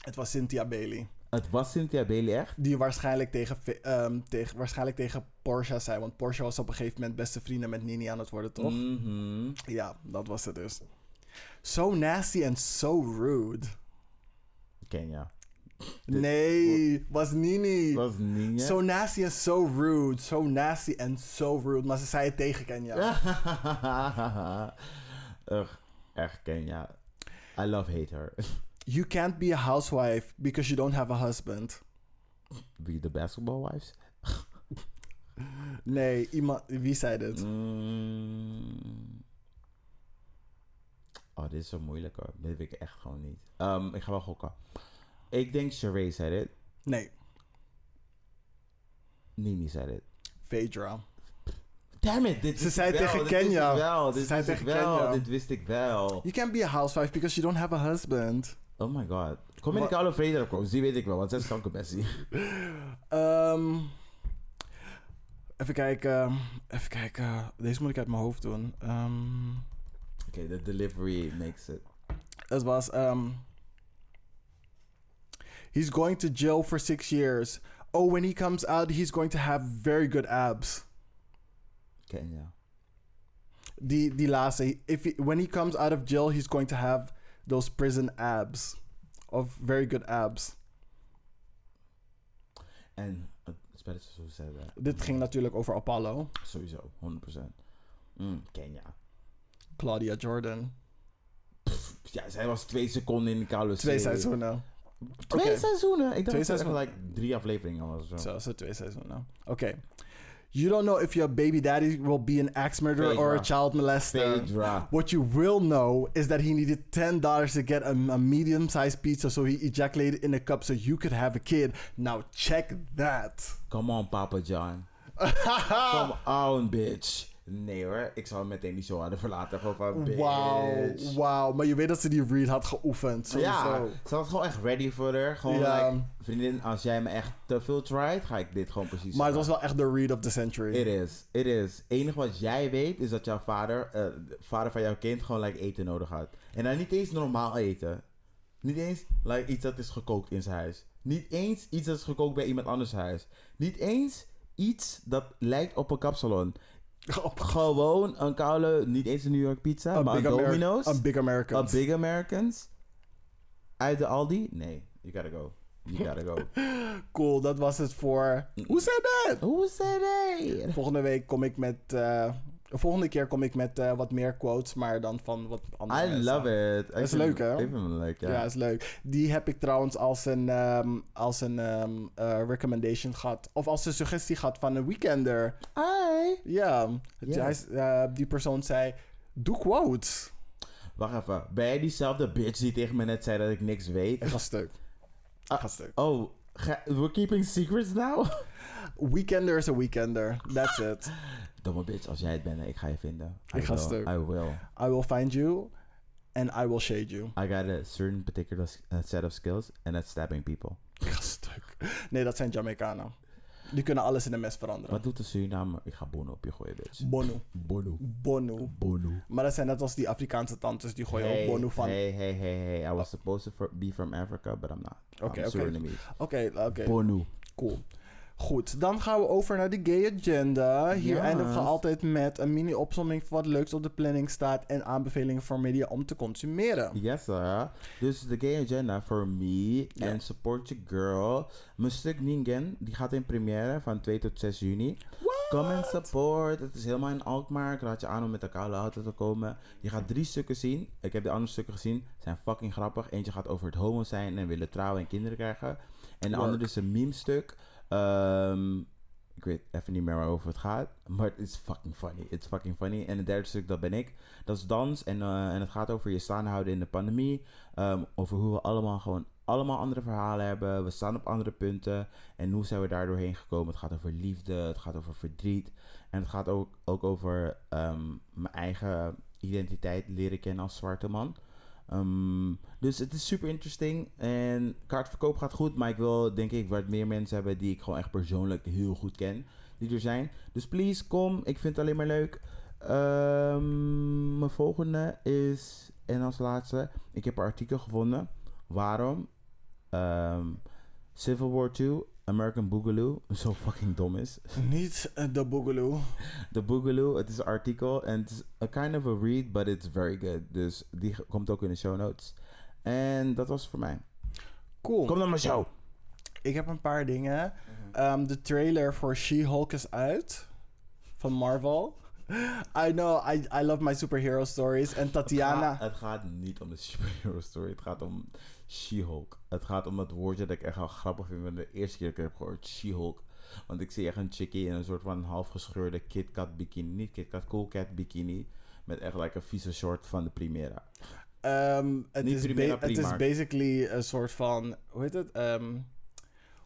Het was Cynthia Bailey. Het was Cynthia Bailey echt? Die waarschijnlijk tegen, ehm, tegen, waarschijnlijk tegen Portia zei. Want Portia was op een gegeven moment beste vrienden met Nini aan het worden, toch? Mhm. Ja, dat was het dus. So nasty and so rude. Kenya. Dit- nee, was Nini. Was niet. So nasty and so rude. So nasty and so rude. Maar ze zei het tegen Kenya. Ugh, echt Kenya. I love hate her. You can't be a housewife because you don't have a husband. Wie de basketball wives? Nee, iemand, wie zei dit? Mm. Oh, dit is zo moeilijk hoor. Dit weet ik echt gewoon niet. Ehm, ik ga wel gokken. Ik denk Sheree zei dit. Nee, Nini zei dit. Vedra. Damn it, dit Ze zei tegen dit Kenya. wel, Ze dit zei tegen Kenya. Dit wist ik wel. You can't be a housewife because you don't have a husband. Oh my god. Kom in de koude vrede die weet ik wel, want zij is kankerbessie. Ehm, even kijken. Even kijken. Deze moet ik uit mijn hoofd doen. Ehm, Oké, de delivery makes it. het was. ehm, he's going to jail for six years. Oh, when he comes out, he's going to have very good abs. Kenya. Die, die laatste. If he, when he comes out of jail, he's going to have those prison abs. Of very good abs. En het spelletje zo zeggen. Dit ging natuurlijk over Apollo. Sowieso, 100%. Mm, Kenya. Claudia Jordan. Ja, zij was twee seconden in de koude Twee seizoenen. Twee seizoenen? Ik dacht Twee dat het like drie afleveringen was. Zo. Zo, zo twee seizoenen. Oké. You don't know if your baby daddy will be an axe murderer or a child molester. Phaedra. What you will know is that he needed ten dollars to get a, a medium-sized pizza, so he ejaculated in a cup so you could have a kid. Now check that. Come on, Papa John. Come on, bitch. Nee hoor, ik zou hem meteen die show hadden verlaten. Gewoon van. Wauw, wauw. Maar je weet dat ze die read had geoefend. Sowieso. Ja, ze was gewoon echt ready voor haar. Gewoon Ja. like, vriendin, als jij me echt te veel tried, ga ik dit gewoon precies Maar het was wel echt de read of the century. It is, it is. Het enige wat jij weet is dat jouw vader, eh, de vader van jouw kind, gewoon like, eten nodig had. En dan niet eens normaal eten. Niet eens like, iets dat is gekookt in zijn huis. Niet eens iets dat is gekookt bij iemand anders huis. Niet eens iets dat lijkt op een kapsalon. Gewoon een koude, niet eens een New York pizza, A maar een Ameri- Domino's. A big American. A Big Americans. Uit de Aldi? Nee, you gotta go. You gotta go. Cool, dat was het voor... Hoe zei dat? Hoe zei hij? Volgende week kom ik met... eh, de volgende keer kom ik met eh, wat meer quotes, maar dan van wat andere I mensen. love it. is leuk, hè? Ik vind hem leuk, ja. Ja, is leuk. Die heb ik trouwens als een, ehm, als een ehm, eh, recommendation gehad. Of als een suggestie gehad van een weekender. Hi. Ja. Yes. Eh, die persoon zei, doe quotes. Wacht even. Ben jij diezelfde bitch die tegen me net zei dat ik niks weet? Ik ga stuk. Ik ga stuk. Oh, we're keeping secrets now? Weekender is een weekender. That's it. Domme bitch, als jij het bent, ik ga je vinden. Ik I ga will. stuk. I will. I will find you and I will shade you. I got a certain particular uh, set of skills and that's stabbing people. Ik ga stuk. Nee, dat zijn Jamaicanen. Die kunnen alles in een mes veranderen. Wat doet de Surinamer? Ik ga bono op je gooien, bitch. Bono. Bono. Bono. Bono. Maar dat zijn net als die Afrikaanse tantes, die gooien ook bono van. Hey, hey, hey, hey. I was supposed to be from Africa, but I'm not. Oké, I'm oké. Surinamese. Oké, oké. Bono. Cool. Goed, dan gaan we over naar de gay agenda. Hier Yes. eindigen we altijd met een mini-opsomming van wat leuks op de planning staat en aanbevelingen voor media om te consumeren. Yes, sir. Dus de gay agenda voor me en support your girl. Mijn stuk Ningen, die gaat in première van 2 tot 6 juni. Come en support. Het is helemaal in Alkmaar. Ik raad je aan om met de koude auto te komen. Je gaat drie stukken zien. Ik heb de andere stukken gezien. Zijn fucking grappig. Eentje gaat over het homo zijn en willen trouwen en kinderen krijgen. En de Work. andere is een meme stuk. Ehm, ik weet even niet meer waarover het gaat. Maar het is fucking funny. It's fucking funny. En het derde stuk, dat ben ik. Dat is dans. En, eh, en het gaat over je staan houden in de pandemie. Ehm, over hoe we allemaal gewoon allemaal andere verhalen hebben. We staan op andere punten. En hoe zijn we daar doorheen gekomen? Het gaat over liefde. Het gaat over verdriet. En het gaat ook, ook over ehm, mijn eigen identiteit leren kennen als zwarte man. Ehm, dus het is super interesting. En kaartverkoop gaat goed. Maar ik wil denk ik wat meer mensen hebben die ik gewoon echt persoonlijk heel goed ken. Die er zijn. Dus please, kom. Ik vind het alleen maar leuk. Ehm, mijn volgende is... En als laatste. Ik heb een artikel gevonden. Waarom ehm, Civil War 2, American Boogaloo, zo fucking dom is. Niet eh, de Boogaloo. De Boogaloo, het is een artikel en het is a kind of a read, but it's very good. Dus die komt ook in de show notes. En dat was het voor mij. Cool. Kom naar mijn show. Ik heb een paar dingen. Ehm, de trailer voor She-Hulk is uit. Van Marvel. I know, I, I love my superhero stories. En Het Tatiana... gaat, het gaat niet om de superhero story, het gaat om She-Hulk. Het gaat om dat woordje dat ik echt wel grappig vind van de eerste keer dat ik heb gehoord, She-Hulk. Want ik zie echt een chickie in een soort van half gescheurde KitKat bikini, niet KitKat, Cool Cat bikini. Met echt like een vieze short van de Primera. Ehm, het, Niet is Primera, het is basically een soort van... Hoe heet het? Ehm,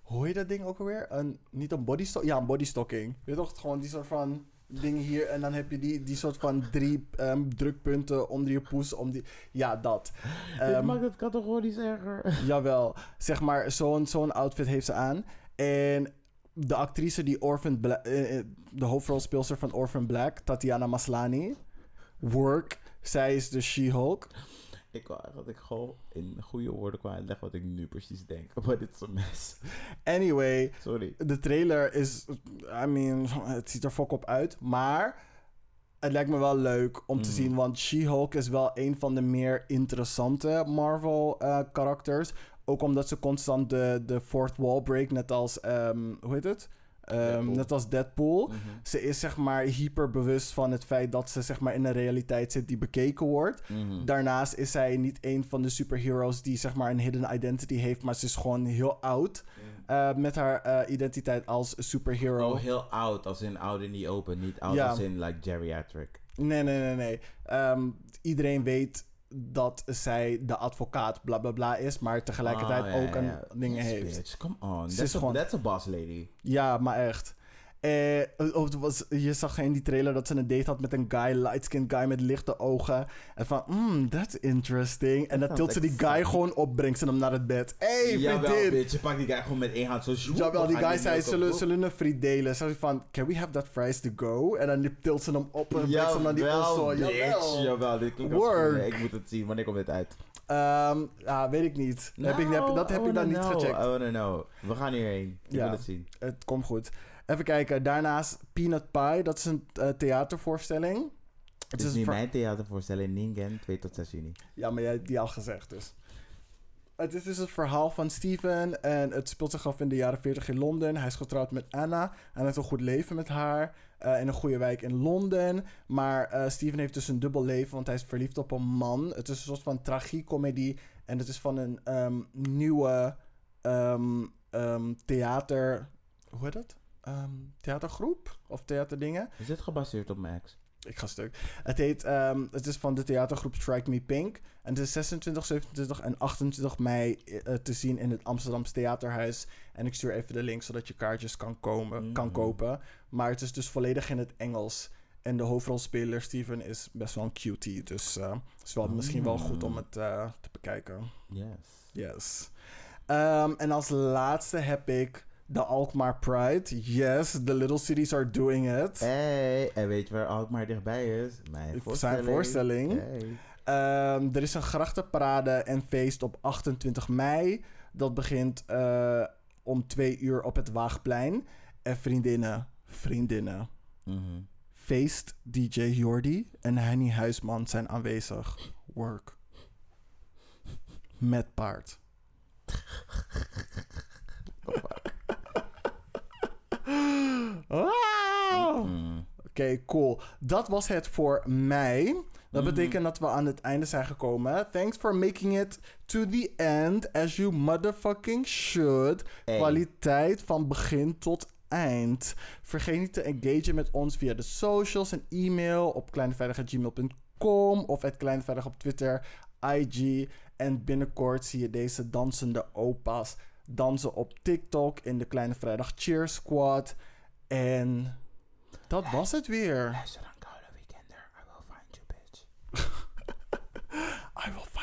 hoe heet dat ding ook alweer? Een, niet een bodystocking? Ja, een bodystocking. Je weet toch, gewoon die soort van ding hier. En dan heb je die, die soort van drie ehm, drukpunten onder je poes. Om die, ja, dat. Dit Ehm, maakt het categorisch erger. Jawel, zeg maar, zo'n zo'n outfit heeft ze aan. En de actrice die Orphan Bla- eh, eh, de hoofdrolspeelster van Orphan Black, Tatiana Maslany, work, zij is de She-Hulk. Ik wou eigenlijk gewoon in goede woorden kon uitleggen wat ik nu precies denk. Maar dit is een mes. Anyway, Sorry. de trailer is, I mean, het ziet er fok op uit, maar het lijkt me wel leuk om te Mm. zien, want She-Hulk is wel een van de meer interessante Marvel-karakters. ook omdat ze constant de, de fourth wall break, net als, ehm, hoe heet het? Deadpool. net als Deadpool. Mhm. Ze is zeg maar hyper bewust van het feit dat ze zeg maar in een realiteit zit die bekeken wordt. Mhm. Daarnaast is zij niet een van de superheroes die zeg maar een hidden identity heeft, maar ze is gewoon heel oud eh, met haar eh, identiteit als superhero. Oh, heel oud, als in oud en niet open. Niet oud Ja. als in like geriatric. Nee, nee, nee, nee. Ehm, iedereen weet dat zij de advocaat bla bla bla is, maar tegelijkertijd Ah, ja, ook een ja. Yes, heeft. Bitch, come on. Ze That's, is a, gewoon- that's a boss lady. Ja, maar echt. Eh, of het was, je zag in die trailer dat ze een date had met een guy, light-skinned guy met lichte ogen. En van, mm, that's interesting. En dan tilt ze die guy gewoon op, brengt ze hem naar het bed. hey, Jawel, vriendin! bitch. Je pakt die guy gewoon met één hand zo zoep. Jawel, die guy zei, zullen, zullen we een friet delen? Ze zei van, can we have that fries to go? En dan tilt ze hem op en brengt ze hem naar die bitch. Jawel. Jawel, dit klinkt. Ik moet het zien. Wanneer komt dit uit? Ehm, ja, weet ik niet. heb ik, heb, dat heb ik dan niet gecheckt. I wanna know. We gaan hierheen. Ik Ja. wil het zien. Het komt goed. Even kijken. Daarnaast Peanut Pie. Dat is een eh, theatervoorstelling. Het is een nu mijn theatervoorstelling in Ningen, 2 tot 6 juni. Ja, maar jij hebt die al gezegd dus. Het is dus het verhaal van Steven. En het speelt zich af in de jaren 40 in Londen. Hij is getrouwd met Anna. En hij heeft een goed leven met haar. eh, in een goede wijk in Londen. Maar eh, Steven heeft dus een dubbel leven. Want hij is verliefd op een man. Het is een soort van tragiecomedie. En het is van een ehm, nieuwe ehm, ehm, theater... Hoe heet dat? Ehm, theatergroep? Of theaterdingen? Is dit gebaseerd op Max? Ik ga stuk. Het heet, ehm, het is van de theatergroep Strike Me Pink. En het is 26, 27 en 28 mei eh, te zien in het Amsterdamse Theaterhuis. En ik stuur even de link zodat je kaartjes kan, komen, kan Mm. kopen. Maar het is dus volledig in het Engels. En de hoofdrolspeler Steven is best wel een cutie. Dus eh, het is wel, misschien wel goed om het eh, te bekijken. Yes. Yes. Ehm, en als laatste heb ik de Alkmaar Pride. Yes, the little cities are doing it. Hey, en weet je waar Alkmaar dichtbij is? Mijn Zijn voorstelling. voorstelling. Hey. Ehm, er is een grachtenparade en feest op 28 mei. Dat begint eh, om twee uur op het Waagplein. En vriendinnen, vriendinnen. Mhm. Feest DJ Jordi en Henny Huisman zijn aanwezig. Work. Met paard. Ah! Oké, cool. Dat was het voor mij. Dat Mhm. betekent dat we aan het einde zijn gekomen. Thanks for making it to the end as you motherfucking should. Hey. Kwaliteit van begin tot eind. Vergeet niet te engagen met ons via de socials en e-mail op kleineveilig.gmail.com of het kleineveilig op Twitter, IG. En binnenkort zie je deze dansende opa's dansen op TikTok in de Kleine Vrijdag Cheer Squad. En dat was het weer. Luister dan Koude Weekender. I will find you, bitch. I will